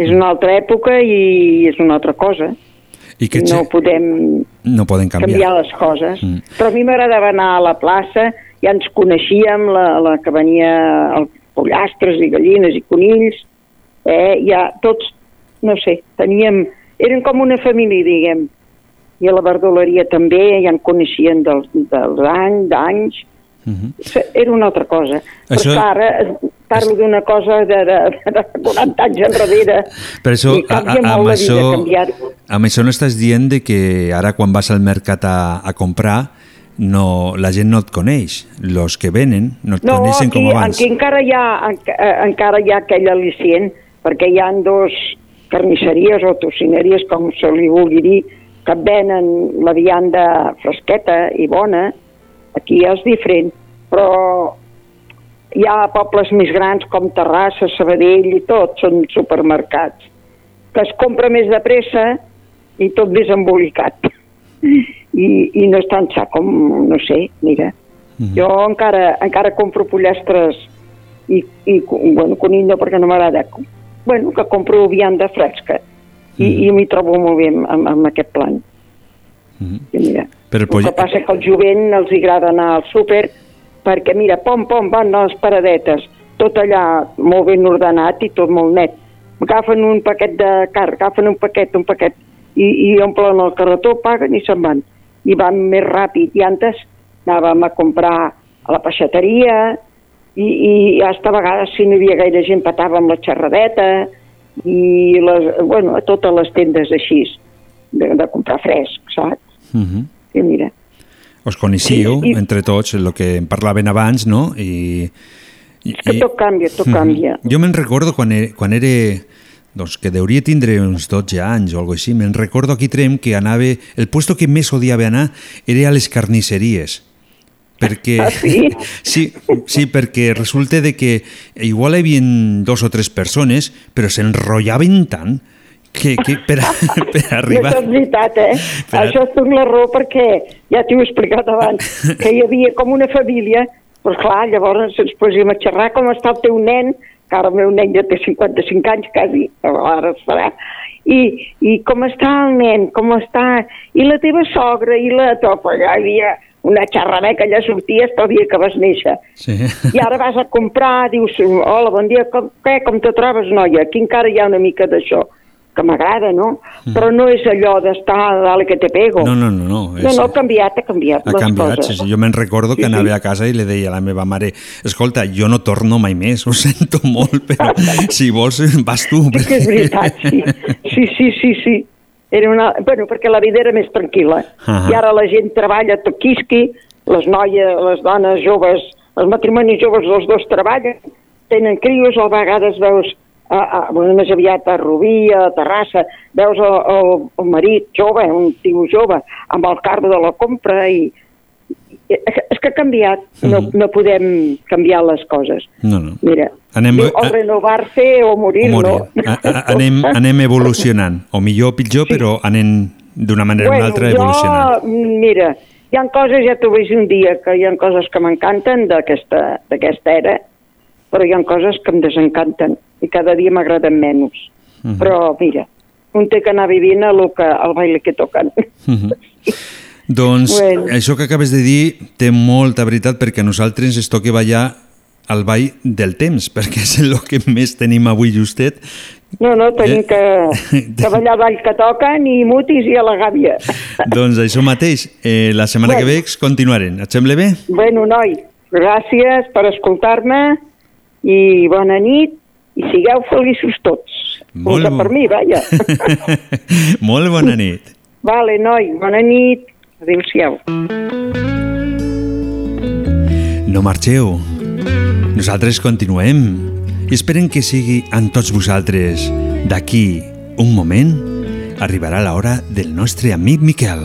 És una altra època i és una altra cosa. I que no podem no poden canviar. canviar les coses. Mm. Però a mi m'agradava anar a la plaça, ja ens coneixíem, la, la que venia els pollastres i gallines i conills, eh, ja tots, no sé, teníem, eren com una família, diguem. I a la verdoleria també, ja en coneixien dels, dels anys, d'anys, era una altra cosa. Això- Però ara parlo d'una cosa de, de, de 40 anys enrere. Per això, a, a, amb, això, amb això no estàs dient de que ara quan vas al mercat a, a comprar no, la gent no et coneix, los que venen no et No, coneixen aquí, com abans. aquí encara hi ha, enca- eh, encara hi ha aquell al·licient, perquè hi han dos carnisseries o tocineries, com se li vulgui dir, que venen la vianda fresqueta i bona, aquí és diferent, però hi ha pobles més grans com Terrassa, Sabadell i tot, són supermercats, que es compra més de pressa i tot més embolicat. I, i no és tan sa com, no sé, mira. Mhm. Jo encara, encara compro pollastres i, i bueno, conill no perquè no m'agrada, bueno, que compro vianda fresca i, Mhm. i m'hi trobo molt bé amb, amb, aquest plan. I mira, Però el el poll... que passa que al jovent els agrada anar al súper perquè, mira, pom, pom, van les paradetes, tot allà molt ben ordenat i tot molt net. Agafen un paquet de car, agafen un paquet, un paquet, i, i omplen el carretó, paguen i se'n van. I van més ràpid. I antes anàvem a comprar a la peixateria i, i hasta a vegades si no hi havia gaire gent patàvem la xerradeta i les, bueno, a totes les tendes així de, de comprar fresc, saps? Mhm. I mira, Us coneixíeu, Sí, i- entre tots, el que en parlaven abans, no? I, i, que tot canvia, tot Mhm. canvia. Jo me'n recordo quan, e- quan era doncs que deuria tindre uns 12 anys o alguna així, me'n recordo aquí Trem que anava, el puesto que més odiava anar era a les carnisseries perquè Ah, sí? sí, sí, perquè resulta de que igual hi havia dos o tres persones però s'enrotllaven tant que, que per, a, per arribar Això és veritat, eh? Per a- Això és tot la raó perquè, ja t'ho he explicat abans, que hi havia com una família, però clar, llavors ens posíem a xerrar com està el teu nen, que ara el meu nen ja té 55 anys quasi, ara es farà, i, i com està el nen, com està, i la teva sogra, i la topa, ja hi havia una xerrada que allà sorties el dia que vas néixer. sí. I ara vas a comprar, dius, hola, bon dia, com, què, com te trobes, noia? Aquí encara hi ha una mica d'això, que m'agrada, no? Mm. Però no és allò d'estar dale que te pego. no, no, no, no, no, és, no, ha canviat, ha canviat ha canviat, coses. sí, sí. jo me'n recordo que Sí, anava sí. a casa i li deia a la meva mare escolta, jo no torno mai més, ho sento molt però si vols vas tu Sí que és veritat, sí. Sí, sí, sí, sí. Era una... Bueno, perquè la vida era més tranquil·la. Ahà. I ara la gent treballa tot quisqui, les noies, les dones joves, els matrimonis joves, els dos treballen, tenen crios, a vegades veus, a, a, bueno, més aviat a Rubí, a Terrassa, veus el, el, el marit jove, un tio jove, amb el carro de la compra i, i és que ha canviat, no, no podem canviar les coses. no, no. Mira, Anem- diu, o renovar-se o morir, o no? morir. A, a, anem, anem evolucionant, o millor o pitjor, però anem d'una manera o una altra evolucionant. jo, mm, mira, hi ha coses, ja t'ho dir un dia, que hi ha coses que m'encanten d'aquesta era, però hi ha coses que em desencanten i cada dia m'agraden menys. Mhm. Però, mira, un té que anar vivint lo que, al baile que toquen. Mhm. Doncs Bueno. això que acabes de dir té molta veritat perquè a nosaltres ens toca ballar al ball del temps, perquè és el que més tenim avui justet. No, no, tenim Eh? que, que ballar ball que toquen i mutis i a la gàbia. doncs això mateix, eh, la setmana que ve continuarem. Et sembla bé? Bueno, noi, gràcies per escoltar-me i bona nit i sigueu feliços tots. Molt bo- per mi, vaja. Molt bona nit. vale, noi, bona nit. Adéu-siau. No marxeu. Nosaltres continuem i esperem que sigui amb tots vosaltres. D'aquí un moment arribarà l'hora del nostre amic Miquel.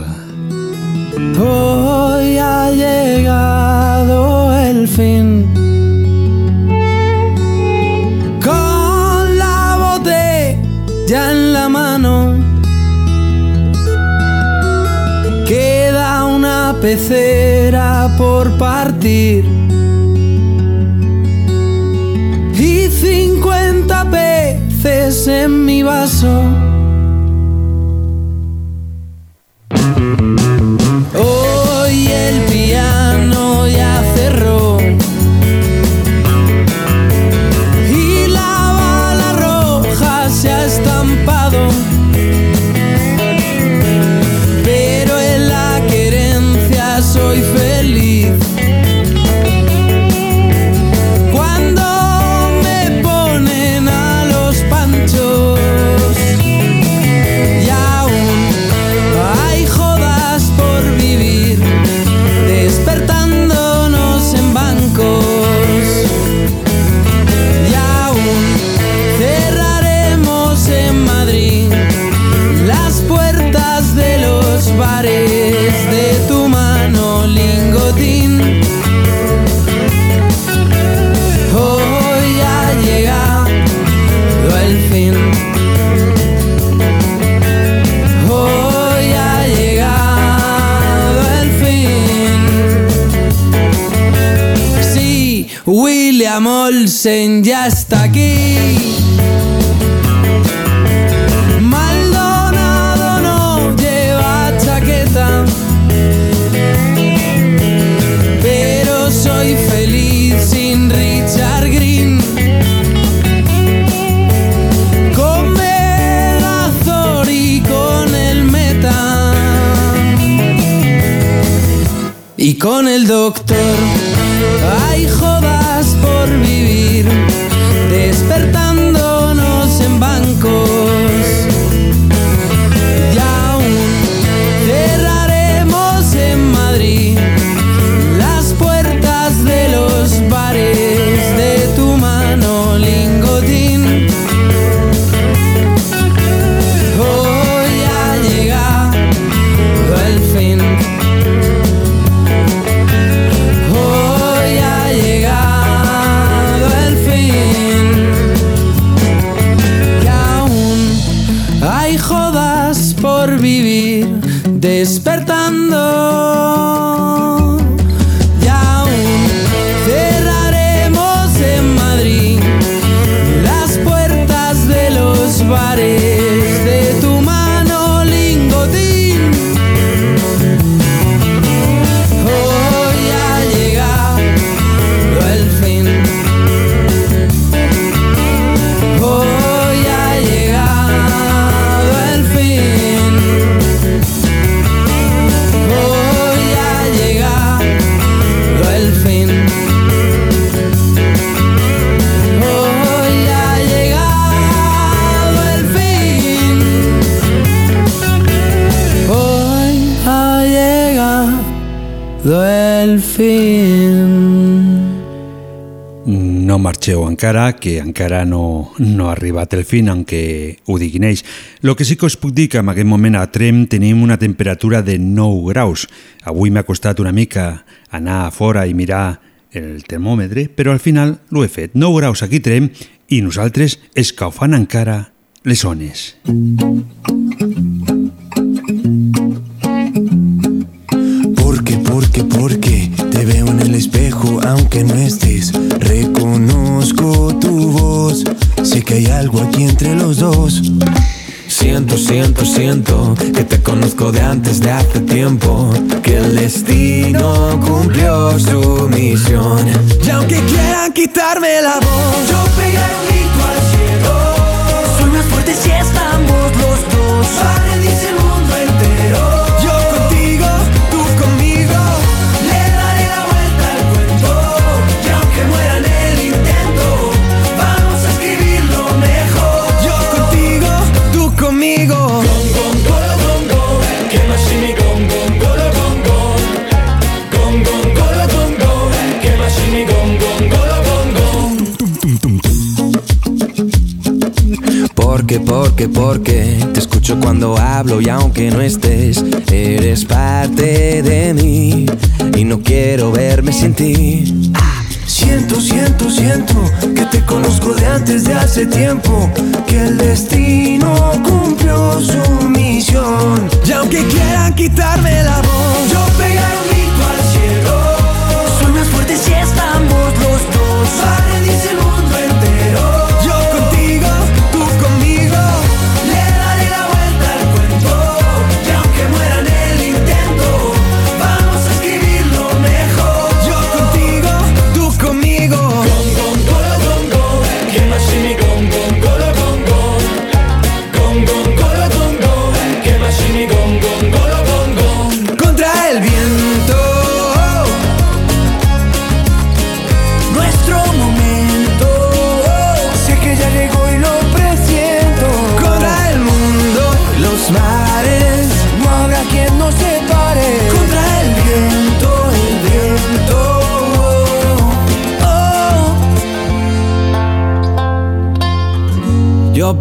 Hoy ha llegado el fin. Pecera por partir. Y 50 peces en mi vaso. Molsen ya está aquí. Maldonado no lleva chaqueta, pero soy feliz sin Richard Green. Con y con el Meta y con el doctor por vivir. Marxeu encara, que encara no, no ha arribat el fin, aunque ho diguin ells. Lo que sí que us puc dir que en aquest moment a Trem tenim una temperatura de 9 graus. Avui m'ha costat una mica anar a fora i mirar el termòmetre, però al final l'ho he fet. 9 graus aquí a Trem i nosaltres escaufant encara les zones. Porque, porque, porque te veo en el espejo aunque no estés. Reconozco tu voz, sé que hay algo aquí entre los dos. Siento, siento, siento que te conozco de antes de hace tiempo. Que el destino cumplió su misión. Y aunque quieran quitarme la voz, yo pegaré un grito al cielo. Soy más fuerte si estamos los dos. Porque, porque, te escucho cuando hablo y aunque no estés, eres parte de mí y no quiero verme sin ti. Siento, siento, siento que te conozco de antes de hace tiempo, que el destino cumplió su misión. Y aunque quieran quitarme la voz, yo pegaré un grito al cielo. Soy más fuerte si estamos los dos. Paradis el mundo entero.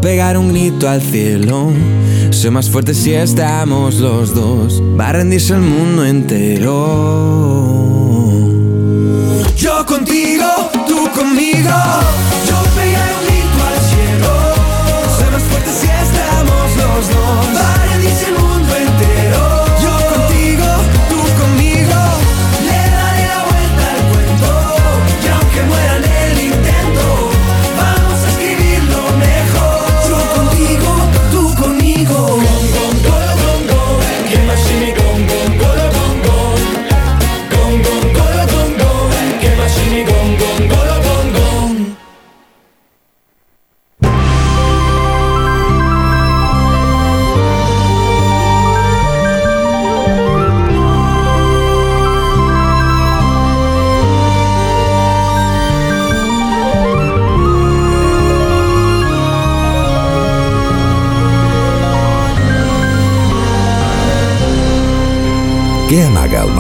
Pegar un grito al cielo. Soy más fuerte si estamos los dos. Va a rendirse el mundo entero.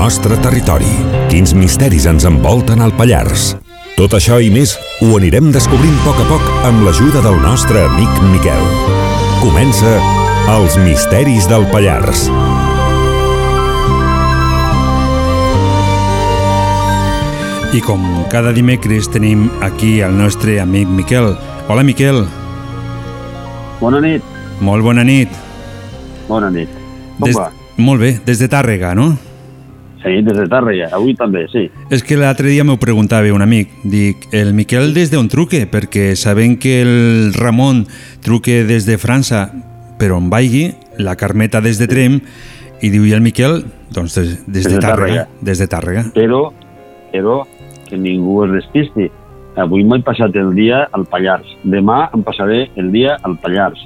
Nostre territori. Quins misteris ens envolten al Pallars. Tot això i més ho anirem descobrint a poc a poc amb l'ajuda del nostre amic Miquel. Comença Els misteris del Pallars. I com cada dimecres tenim aquí el nostre amic Miquel. Hola, Miquel. Bona nit. Molt bona nit. Bona nit. Com Des... va? Molt bé, des de Tàrrega, no? Sí, des de Tàrrega. Avui també, sí. És que l'altre dia m'ho preguntava un amic. Dic, el Miquel des d'on truque? Perquè sabem que el Ramon truque des de França, però on vagi, la Carmeta des de Trem, i diu, i el Miquel? Doncs des, des, Des de de Tàrrega. Tàrrega. Des de Tàrrega. Però, però, que ningú es despisti. Avui m'he passat el dia al Pallars. Demà em passaré el dia al Pallars.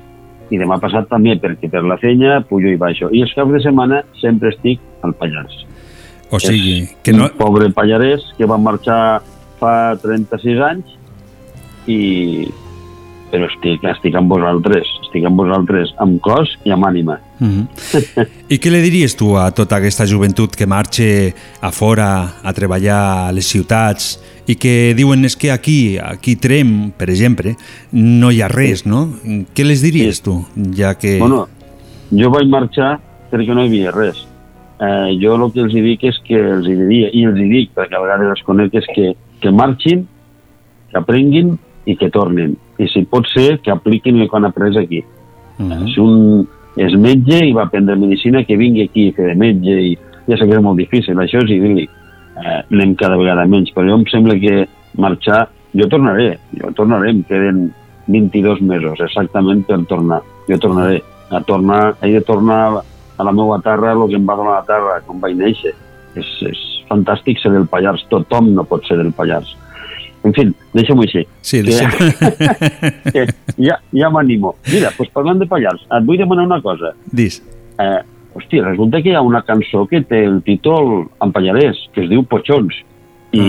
I demà passat també, perquè per la feina pujo i baixo. I els caps de setmana sempre estic al Pallars. O sigui, que no... Un pobre pallarès que va marxar fa 36 anys i... però estic, estic amb vosaltres, estic amb vosaltres amb cos i amb ànima. Mm -hmm. I què li diries tu a tota aquesta joventut que marxa a fora a treballar a les ciutats i que diuen és que aquí, aquí Trem, per exemple, no hi ha res, no? Què les diries tu, ja que... Bueno, jo vaig marxar perquè no hi havia res. Eh, jo el que els dic és que els hi diria, i els hi dic, perquè a vegades els conec, és que, que marxin, que aprenguin i que tornin. I si pot ser, que apliquin el que han après aquí. Mm -hmm. Si un és metge i va aprendre medicina, que vingui aquí a fer de metge, i ja sé que és molt difícil, això és idíl·lic. Eh, anem cada vegada menys, però jo em sembla que marxar... Jo tornaré, jo tornaré, em queden 22 mesos exactament per tornar. Jo tornaré a tornar, he de tornar a la meva terra, el que em va donar la terra, com vaig néixer. És, és fantàstic ser del Pallars, tothom no pot ser del Pallars. En fi, deixem-ho així. Sí, que, que ja, ja m'animo. Mira, doncs parlant de Pallars, et vull demanar una cosa. Dis. Eh, hòstia, resulta que hi ha una cançó que té el títol en pallarès, que es diu Potxons, i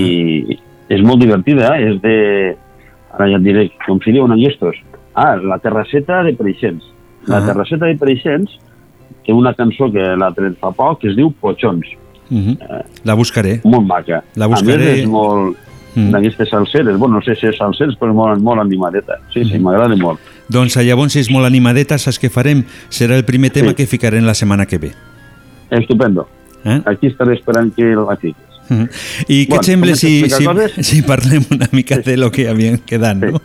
Ah. és molt divertida, eh? és de... Ara ja et diré, com si diuen enllestos. Ah, la terrasseta de Preixens. La Ah. terrasseta de Preixens té una cançó que l'ha tret fa poc que es diu Potxons. Mm -hmm. La buscaré. Molt maca. La A buscaré. més, és molt Mm. d'aquestes salseres. Bueno, no sé si és salseres, però molt, molt animadeta. Sí, sí, Mhm. m'agrada molt. Doncs llavors, si és molt animadeta, saps què farem? Serà el primer tema Sí. que ficarem la setmana que ve. Estupendo. Eh? Aquí estaré esperant que la fiquis. Mhm. I què Bueno, et sembla a si, si, coses? si parlem una mica de lo que havien quedat, no?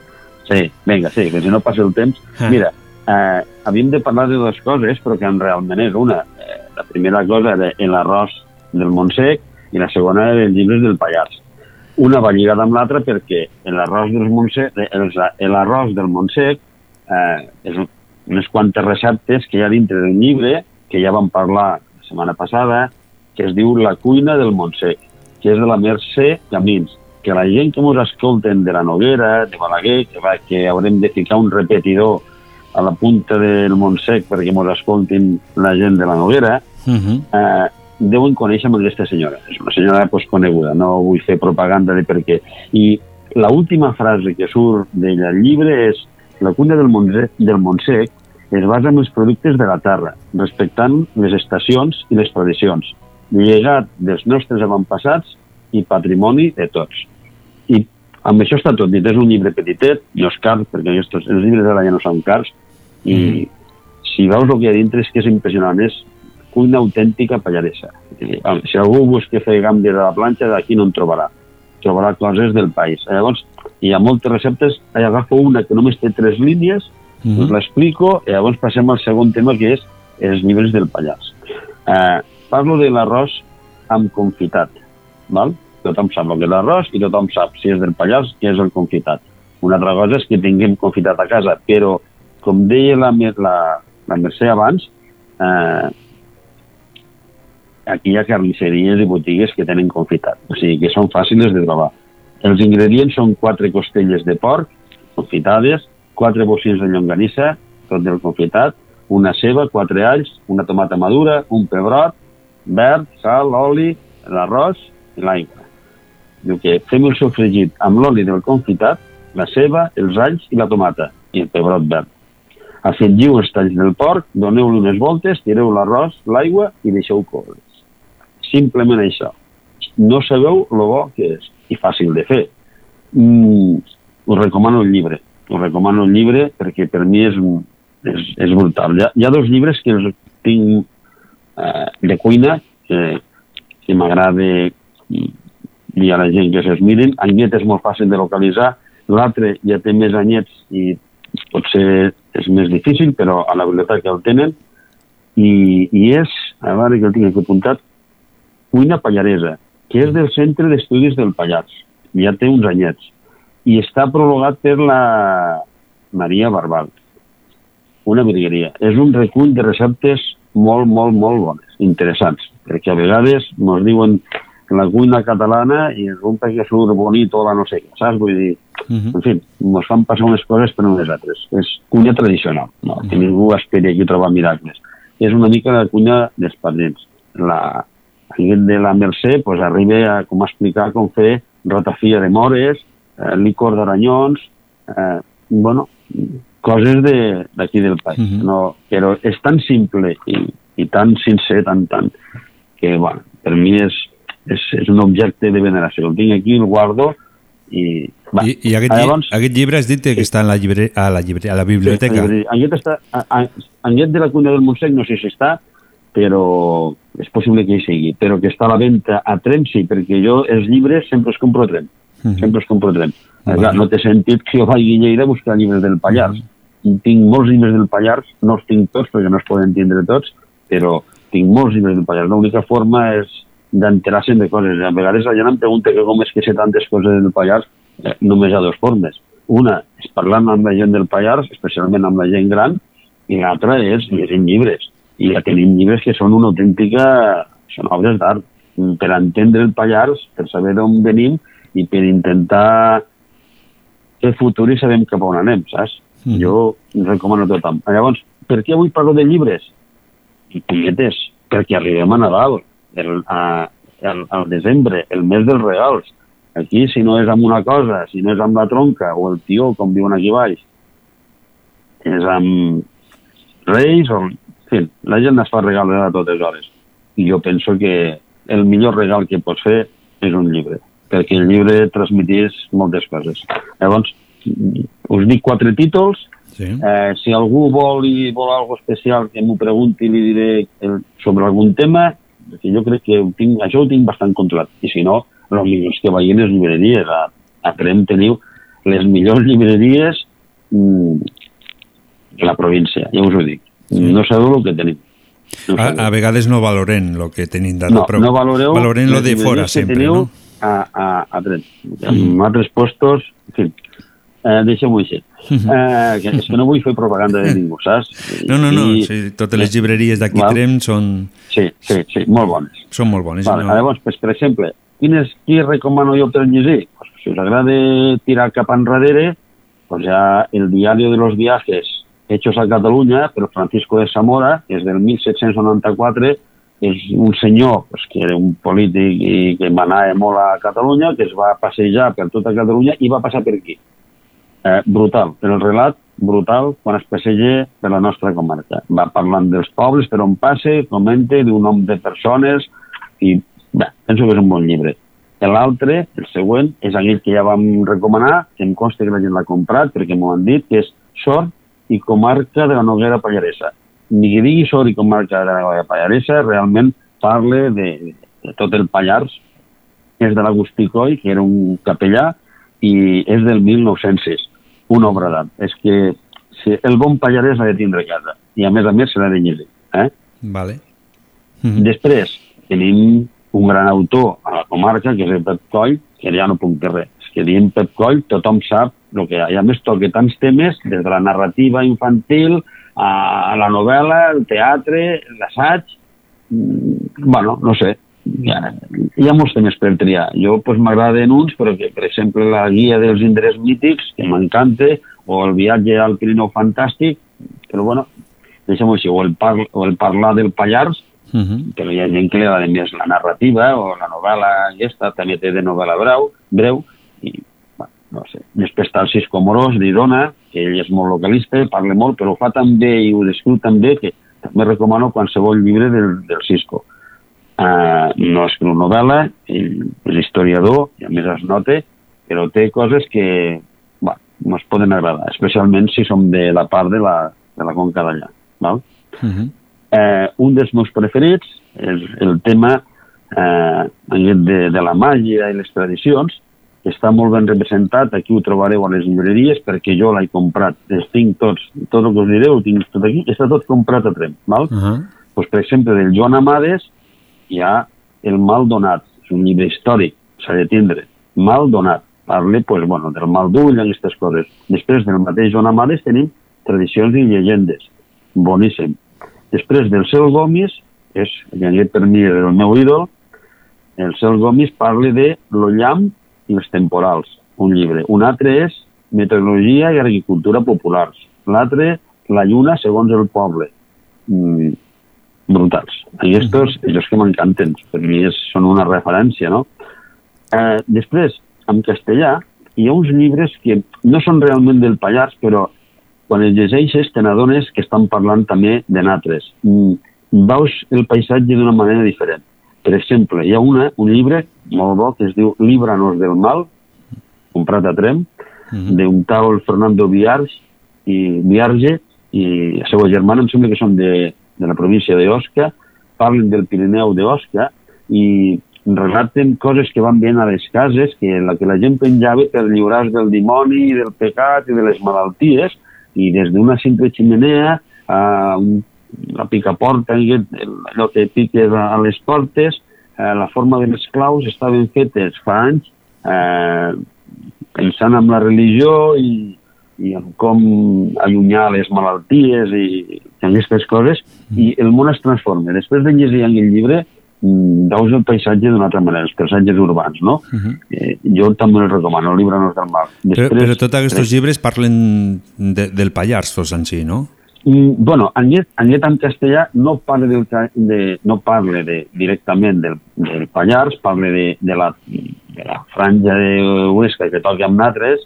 Sí, vinga, sí, que si no passa el temps... Ah. Mira, eh, havíem de parlar de dues coses, però que realment és una. Eh, la primera cosa era l'arròs del Montsec i la segona era els llibres del Pallars. Una va lligada amb l'altra perquè l'arròs del Montsec, eh, l'arròs del Montsec eh, és unes quantes receptes que hi ha dintre del llibre, que ja vam parlar la setmana passada, que es diu La cuina del Montsec, que és de la Mercè Camins, que la gent que ens escolten de la Noguera, de Balaguer, que, va, que haurem de ficar un repetidor a la punta del Montsec perquè ens escoltin la gent de la Noguera, Uh -huh. eh, deuen conèixer amb aquesta senyora. És una senyora pues, coneguda, no vull fer propaganda de per què. I la última frase que surt al llibre és la cuina del Montsec, del Montsec es basa en els productes de la terra, respectant les estacions i les tradicions, llegat dels nostres avantpassats i patrimoni de tots. I amb això està tot dit. És un llibre petitet, no és car, perquè aquests, els llibres d'ara ja no són cars, i si veus el que hi ha dintre és que és impressionant, és cuina autèntica pallaresa. Ah, Si algú busca fer gambes a la planxa, d'aquí no en trobarà. Trobarà coses del país. Llavors, hi ha moltes receptes, agafo una que només té tres línies, mm -hmm. us l'explico, i llavors passem al segon tema, que és els llibres del Pallars. Eh, parlo de l'arròs amb confitat, val? Tothom sap el que és l'arròs i tothom sap, si és del Pallars, què és el confitat. Una altra cosa és que tinguem confitat a casa, però, com deia la, la, la Mercè abans, eh, aquí hi ha carnisseries i botigues que tenen confitat, o sigui que són fàcils de trobar. Els ingredients són quatre costelles de porc, confitades, quatre bocins de llonganissa, tot del confitat, una ceba, quatre alls, una tomata madura, un pebrot, verd, sal, oli, l'arròs i l'aigua. Diu que fem el sofregit amb l'oli del confitat, la ceba, els alls i la tomata, i el pebrot verd. Afegiu els talls del porc, doneu-li unes voltes, tireu l'arròs, l'aigua i deixeu córrer. simplement això. No sabeu lo bo que és i fàcil de fer. Mm, us recomano el llibre. Us recomano el llibre perquè per mi és, és, és brutal. Hi ha, hi ha dos llibres que els tinc eh, de cuina que, que m'agrada dir a la gent que se'ls mirin. Anyet és molt fàcil de localitzar, l'altre ja té més anyets i potser és més difícil, però a la biblioteca el tenen, i, i és, a veure que el tinc aquí apuntat, Cuina Pallaresa, que és del Centre d'Estudis del Pallars. Ja té uns anyets. I està prologat per la Maria Barbal, una virgueria. És un recull de receptes molt, molt, molt bones, interessants, perquè a vegades ens diuen la cuina catalana i resulta que surt bonito la no sé què, saps? Vull dir, en fi, ens fan passar unes coses per unes altres. És cuina tradicional, no? que ningú esperi aquí trobar miracles. És una mica la cuina dels parents. La, aquest de la Mercè pues, arriba a com explicar com fer ratafia de mores, eh, licor d'aranyons, eh, bueno, coses de- d'aquí del país. no, però és tan simple i, i tan sincer, tan, tan, que, bueno, per mi és, és, és un objecte de veneració. El tinc aquí, el guardo, i... Va. I, i aquest, Llavors, aquest llibre has dit que està en la, llibre, a, la llibre, a la biblioteca. Sí, Anguet, està, a, a, Anguet de la Cunha del Montsec no sé si està, però és possible que hi sigui, però que està a la venda a tren sí, perquè jo els llibres sempre els compro a tren, sempre els compro a tren. Vale. Clar, no té sentit que jo vagi a Lleida a buscar llibres del Pallars. Tinc molts llibres del Pallars, no els tinc tots perquè no es poden tindre tots, però tinc molts llibres del Pallars. L'única forma és d'enterar-se'n de coses. A vegades la gent em pregunta que com és que sé tantes coses del Pallars, eh, només ha dues formes. Una és parlant amb la gent del Pallars, especialment amb la gent gran, i l'altra és llegint llibres. I ja tenim llibres que són una autèntica... són obres d'art. Per entendre el Pallars, per saber d'on venim i per intentar fer futur i sabem cap a on anem, saps? Mm. Jo recomano a tothom. Llavors, per què avui parlo de llibres? I punyetes, perquè arribem a Nadal, el, a, el, al desembre, el mes dels regals. Aquí, si no és amb una cosa, si no és amb la tronca o el tió, com diuen aquí baix, és amb reis o... En fi, la gent es fa regals a totes hores. I jo penso que el millor regal que pots fer és un llibre, perquè el llibre transmetís moltes coses. Llavors, us dic quatre títols, Sí. Eh, si algú vol i vol algo especial que m'ho pregunti li diré el, sobre algun tema, perquè jo crec que tinc, això ho tinc bastant controlat. I si no, el millor és que vagin les llibreries. A, a Trem teniu les millors llibreries mm, de la província, ja us ho dic. No sabeu el que tenim. No A, a vegades no valoren el que tenim d'ara, no, però no valoreu valoren lo de fora que sempre, teniu no? a, a, a Trem. En altres postos, en fi, eh, deixem-ho així. Eh, que, és que no vull fer propaganda de ningú, saps? No, no, no, I- sí, totes les llibreries d'aquí. Trem són... Sí, sí, sí, molt bones. Són molt bones. Vale, no? Llavors, pues, per exemple, quines, qui recomano jo per llegir? Pues, si us agrada tirar cap enrere, pues ja el Diario de los Viajes Hechos a Catalunya, per Francisco de Zamora, que és del 1794, és un senyor pues, que era un polític i que manava molt a Catalunya, que es va passejar per tota Catalunya i va passar per aquí. Eh, brutal, el relat brutal quan es passeja per la nostra comarca. Va parlant dels pobles per on passe, comenta d'un nom de persones i bé, penso que és un bon llibre. L'altre, el següent, és aquell que ja vam recomanar, que em consta que la gent l'ha comprat perquè m'ho han dit, que és Sort i comarca de la Noguera Pallaresa. Ni que digui Sort i comarca de la Noguera Pallaresa, realment parla de, de tot el Pallars, és de l'Agustí Coll, que era un capellà, i és del 1906, una obra d'art. És que si el bon pallarès ha de tindre a casa, i a més a més se l'ha de llegir. Eh? Vale. Després tenim un gran autor a la comarca, que és el Pep Coll, que ja no puc dir res. És que dient Pep Coll tothom sap el que hi ha. I a més toca tants temes, des de la narrativa infantil a la novel·la, el teatre, l'assaig, mm, bueno, no sé, hi ha, hi ha molts temes per triar. Jo pues, m'agraden uns, però que, per exemple, la guia dels indrets mítics, que m'encanta, o el viatge al Pirineu Fantàstic, però bueno, deixem-ho així, o el, par o el parlar del Pallars, Uh -huh. però hi ha gent que li agrada més la narrativa o la novel·la aquesta, també té de novel·la breu, breu i bueno, no sé. Després està el Cisco Morós d'Irona, que ell és molt localista, parla molt, però ho fa tan bé i ho descriu tan bé que també recomano qualsevol llibre del, del Cisco. Uh, no escriu novel·la, ell és historiador, i a més es nota, però té coses que bueno, ens poden agradar, especialment si som de la part de la, de la Conca d'allà. Uh -huh. Eh, un dels meus preferits és el tema eh, de, de la màgia i les tradicions, que està molt ben representat, aquí ho trobareu a les llibreries, perquè jo l'he comprat, els tinc tots, tot el que us diré ho tinc tot aquí, està tot comprat a Trem, val? Uh -huh. pues, per exemple, del Joan Amades hi ha El mal donat, és un llibre històric, s'ha de tindre, mal donat, parla pues, bueno, del mal d'ull i aquestes coses. Després del mateix Joan Amades tenim tradicions i llegendes, boníssim. Després del Cel Gomis, és, aquest per mi el meu ídol, el Cel Gomis parla de l'ollam i els temporals, un llibre. Un altre és Meteorologia i Agricultura Populars. L'altre, La lluna segons el poble. Mm, brutals. Aquests, els que m'encanten, per mi és, són una referència, no? Eh, després, en castellà, hi ha uns llibres que no són realment del Pallars, però quan els llegeixes te n'adones que estan parlant també de natres. Mm, veus el paisatge d'una manera diferent. Per exemple, hi ha una, un llibre molt bo que es diu Líbranos del mal, comprat a Trem, d'un tal Fernando Viarge i, Viarge i la seva germana, em sembla que són de, de la província d'Osca, parlen del Pirineu d'Osca i relaten coses que van veient a les cases, que la que la gent penjava per lliurar del dimoni, del pecat i de les malalties, i des d'una simple ximenea a la picaporta, allò que piques a les portes, eh, la forma de les claus estaven fetes fa anys eh, pensant en la religió i, i en com allunyar les malalties i, i aquestes coses, i el món es transforma. Després de llegir aquell llibre, mm, veus el paisatge d'una altra manera, els paisatges urbans, no? Uh -huh. Eh, jo també el recomano, el llibre no és del mal. Però, però tots aquests llibres parlen de, del Pallars, tots en si, no? Mm, bueno, Anyet, Anyet en castellà no parla, del, ca- de, no parla de, directament del, del Pallars, parla de, de, la, de la franja de Huesca que toca amb natres,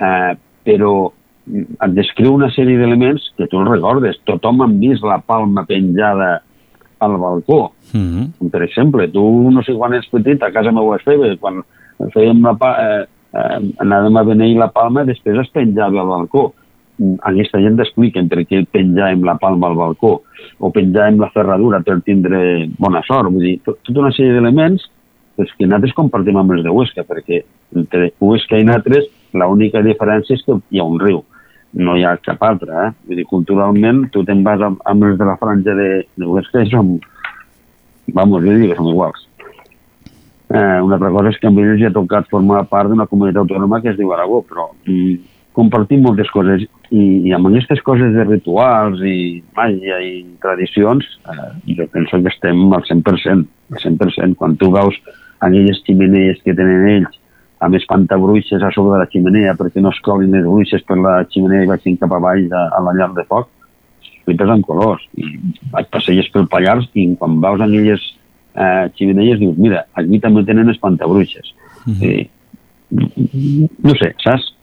eh, però et descriu una sèrie d'elements que tu recordes. Tothom ha vist la palma penjada al balcó. Uh -huh. Per exemple, tu no sé quan ets petit, a casa meva es feia, quan fèiem la pa, eh, eh, anàvem a beneir la palma, després es penjava al balcó. Mm, Aquesta gent t'expliquen per què penjàvem la palma al balcó o penjàvem la ferradura per tindre bona sort. Vull dir, tot, tota una sèrie d'elements pues, que nosaltres compartim amb els de Huesca, perquè entre Huesca i nosaltres l'única diferència és que hi ha un riu, no hi ha cap altre. Eh? Vull dir, culturalment, tu te'n vas amb, amb els de la franja de, de Huesca i som, vamos, jo diria que som iguals. Eh, una altra cosa és que amb ells ja ha tocat formar part d'una comunitat autònoma que es diu Aragó, però mm, compartim moltes coses i, i amb aquestes coses de rituals i màgia i tradicions eh, jo penso que estem al 100%, al 100%. Quan tu veus aquelles ximeneies que tenen ells amb espantabruixes a sobre de la ximenea perquè no es colin les bruixes per la ximenea i vagin cap avall a, a la llar de foc, flipes en colors. I et passeges pel Pallars i quan veus aquelles eh, ximeneies dius, mira, aquí també tenen espantabruixes. Mhm. eh, no sé, saps?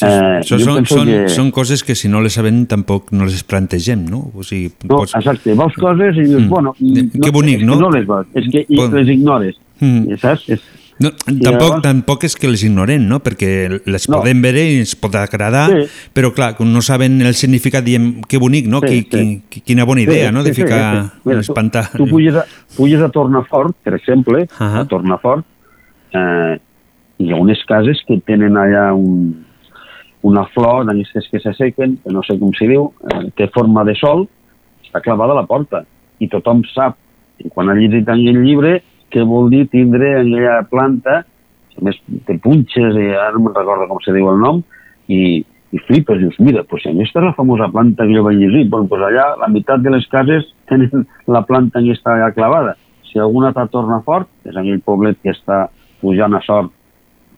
Eh, Això són, són, que- són coses que si no les sabem tampoc no les plantegem, no? O sigui, No, exacte, veus coses i dius, Mm. bueno... Que bonic, no? No les veus, és que i Bon. les ignores, Mm. saps? És, No, tampoc, llavors- tampoc és que les ignorem, no? perquè les No. podem veure i ens pot agradar, Sí. però clar, quan no saben el significat diem que bonic, no? Sí, Qui- sí. qui- quina bona idea, Sí, no? De sí, sí, ficar, sí. Mira, tu- espantar. Tu puges a, puges a Tornafort, per exemple, uh -huh. a Tornafort, eh, hi ha unes cases que tenen allà un, una flor d'aquestes que s'assequen, que no sé com s'hi diu, eh, té forma de sol, està clavada a la porta, i tothom sap, i quan ha llegit aquell llibre, què vol dir tindre aquella planta, a més té punxes, i ara no me'n recordo com se diu el nom, i, i flipes, dius, mira, pues, si aquesta és la famosa planta que jo vaig llegir, bueno, pues allà la meitat de les cases tenen la planta que està allà clavada. Si alguna te torna fort, és aquell poblet que està pujant a sort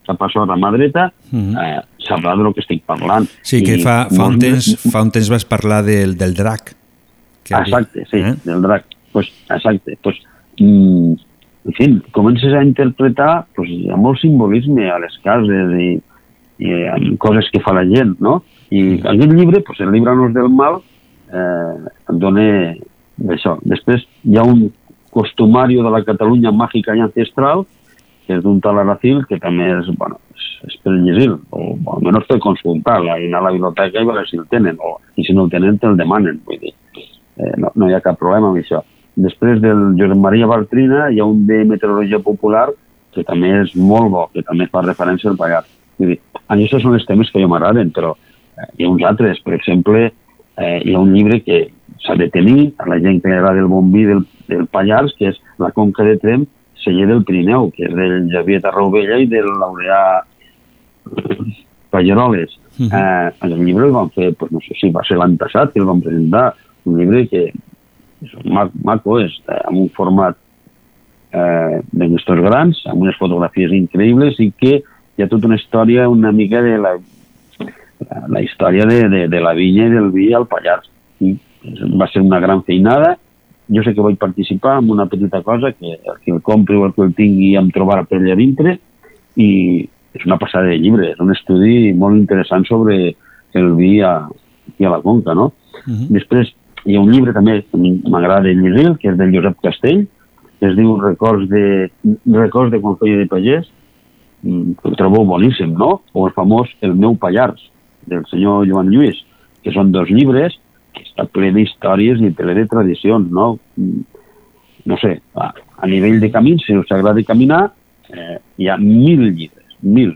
cap a sort a mà dreta, Mhm. eh, sabrà del que estic parlant. Sí, que I fa, fa, un temps, fa un temps vas parlar del, del drac. Que Exacte, sí, Eh? del drac. Pues, exacte. Pues, mm, en fi, comences a interpretar, pues, hi ha molt simbolisme a les cases i, i coses que fa la gent, no? I aquest llibre, pues, el llibre no és del mal, eh, em dona això. Després hi ha un, costumario de la Catalunya màgica i ancestral, que és d'un tal Aracil, que també és, bueno, és, és per llegir, o, o almenys per consultar, anar a la biblioteca i veure si el tenen, o, i si no el tenen, te'l demanen, vull dir, eh, no, no hi ha cap problema amb això. Després del Josep Maria Bartrina hi ha un de meteorologia popular que també és molt bo, que també fa referència al Pallars. Vull dir, aquests són els temes que a mi m'agraden, però eh, hi ha uns altres. Per exemple, eh, hi ha un llibre que s'ha de tenir a la gent que li agrada el bon vi del, del Pallars, que és La Conca de Trem, celler del Pirineu, que és del Javier Tarraubella i del Laureà Palleroles. Uh -huh. eh, el llibre el van fer, pues, no sé si va ser l'any passat que el van presentar, un llibre que és maco, és eh, amb un format eh, d'aquestos grans, amb unes fotografies increïbles i que hi ha tota una història una mica de la, la, la història de, de, de la vinya i del vi al Pallars. I va ser una gran feinada. Jo sé que vaig participar en una petita cosa que el que el compri o el que el tingui em trobarà per allà dintre i és una passada de llibre, és un estudi molt interessant sobre el vi a, aquí a la Conca, no? Uh -huh. Després hi ha un llibre també que m'agrada llegir, que és del Josep Castell, que es diu Records de, Records de quan feia de pagès, mm, que el trobo boníssim, no? O el famós El meu Pallars, del senyor Joan Lluís, que són dos llibres que està ple d'històries i ple de tradicions, no? Mm, No sé, a, a nivell de camins, si us agrada caminar, eh, hi ha mil llibres, mil.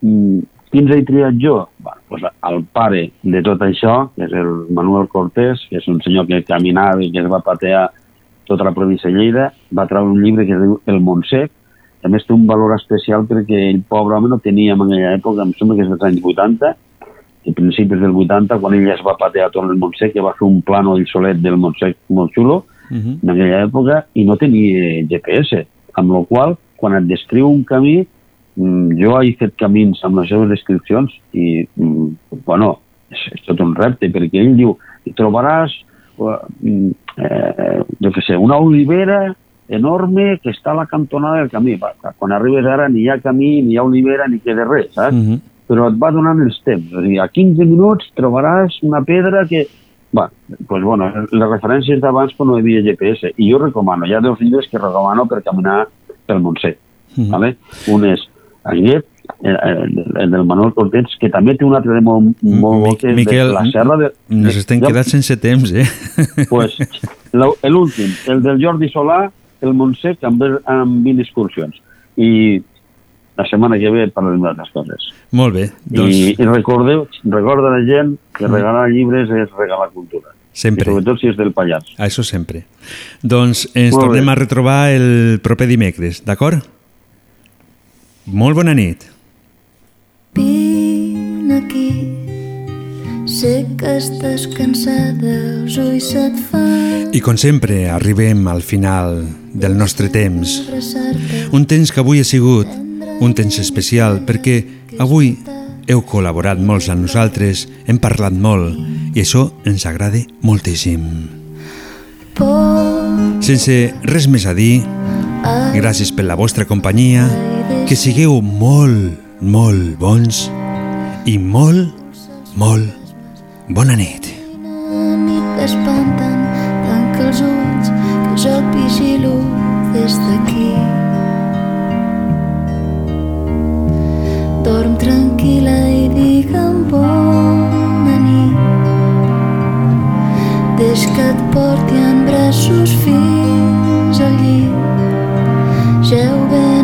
Mm, Quins he triat jo? Bueno, pues el pare de tot això, que és el Manuel Cortés, que és un senyor que caminava i que es va patear tota la província de Lleida, va treure un llibre que es diu El Montsec, que a més té un valor especial perquè el pobre home no tenia en aquella època, em sembla que és dels anys 80, a principis del 80, quan ell es va patear tot el Montsec, que va fer un plano ell solet del Montsec molt xulo, Uh -huh. en aquella època, i no tenia GPS, amb la qual quan et descriu un camí, jo he fet camins amb les seves descripcions i, mm, bueno, és, és tot un repte, perquè ell diu, hi trobaràs eh, eh, jo què sé, una olivera enorme que està a la cantonada del camí. Quan arribes ara ni hi ha camí, ni hi ha olivera, ni queda res, saps? Uh -huh. Però et va donant els temps. És a dir, a 15 minuts trobaràs una pedra que... Va, pues bueno, les referències d'abans no hi havia GPS. I jo recomano, hi ha dos llibres que recomano per caminar pel Montsec. Uh -huh. ¿vale? Un és aquest, el, el, el del Manuel Cortés, que també té un altre de molt, molt bo, que Miquel, de la serra de... Nos estem de- quedats sense temps, eh? pues, l'últim, el del Jordi Solà, el Montsec amb, amb 20 excursions. I la setmana que ve parlarem d'altres coses. Molt bé, doncs I, I recordeu, recorda la gent que regalar llibres és regalar cultura. Sempre. I sobretot si és del Pallars. a això sempre. Doncs ens Molt tornem bé. a retrobar el proper dimecres, d'acord? Molt bona nit. Vine aquí, sé que estàs cansada, els ulls se't fan I com sempre, arribem al final del nostre temps. Un temps que avui ha sigut un temps especial perquè avui heu col·laborat molts amb nosaltres, hem parlat molt i això ens agrada moltíssim. Sense res més a dir, gràcies per la vostra companyia, que sigueu molt, molt bons i molt, molt bona nit. que espanten, tanca els ulls, que jo et vigilo des d'aquí. Dorm tranquil·la i digue'm bona nit. Deix que et porti en braços fins al llit. Geu ben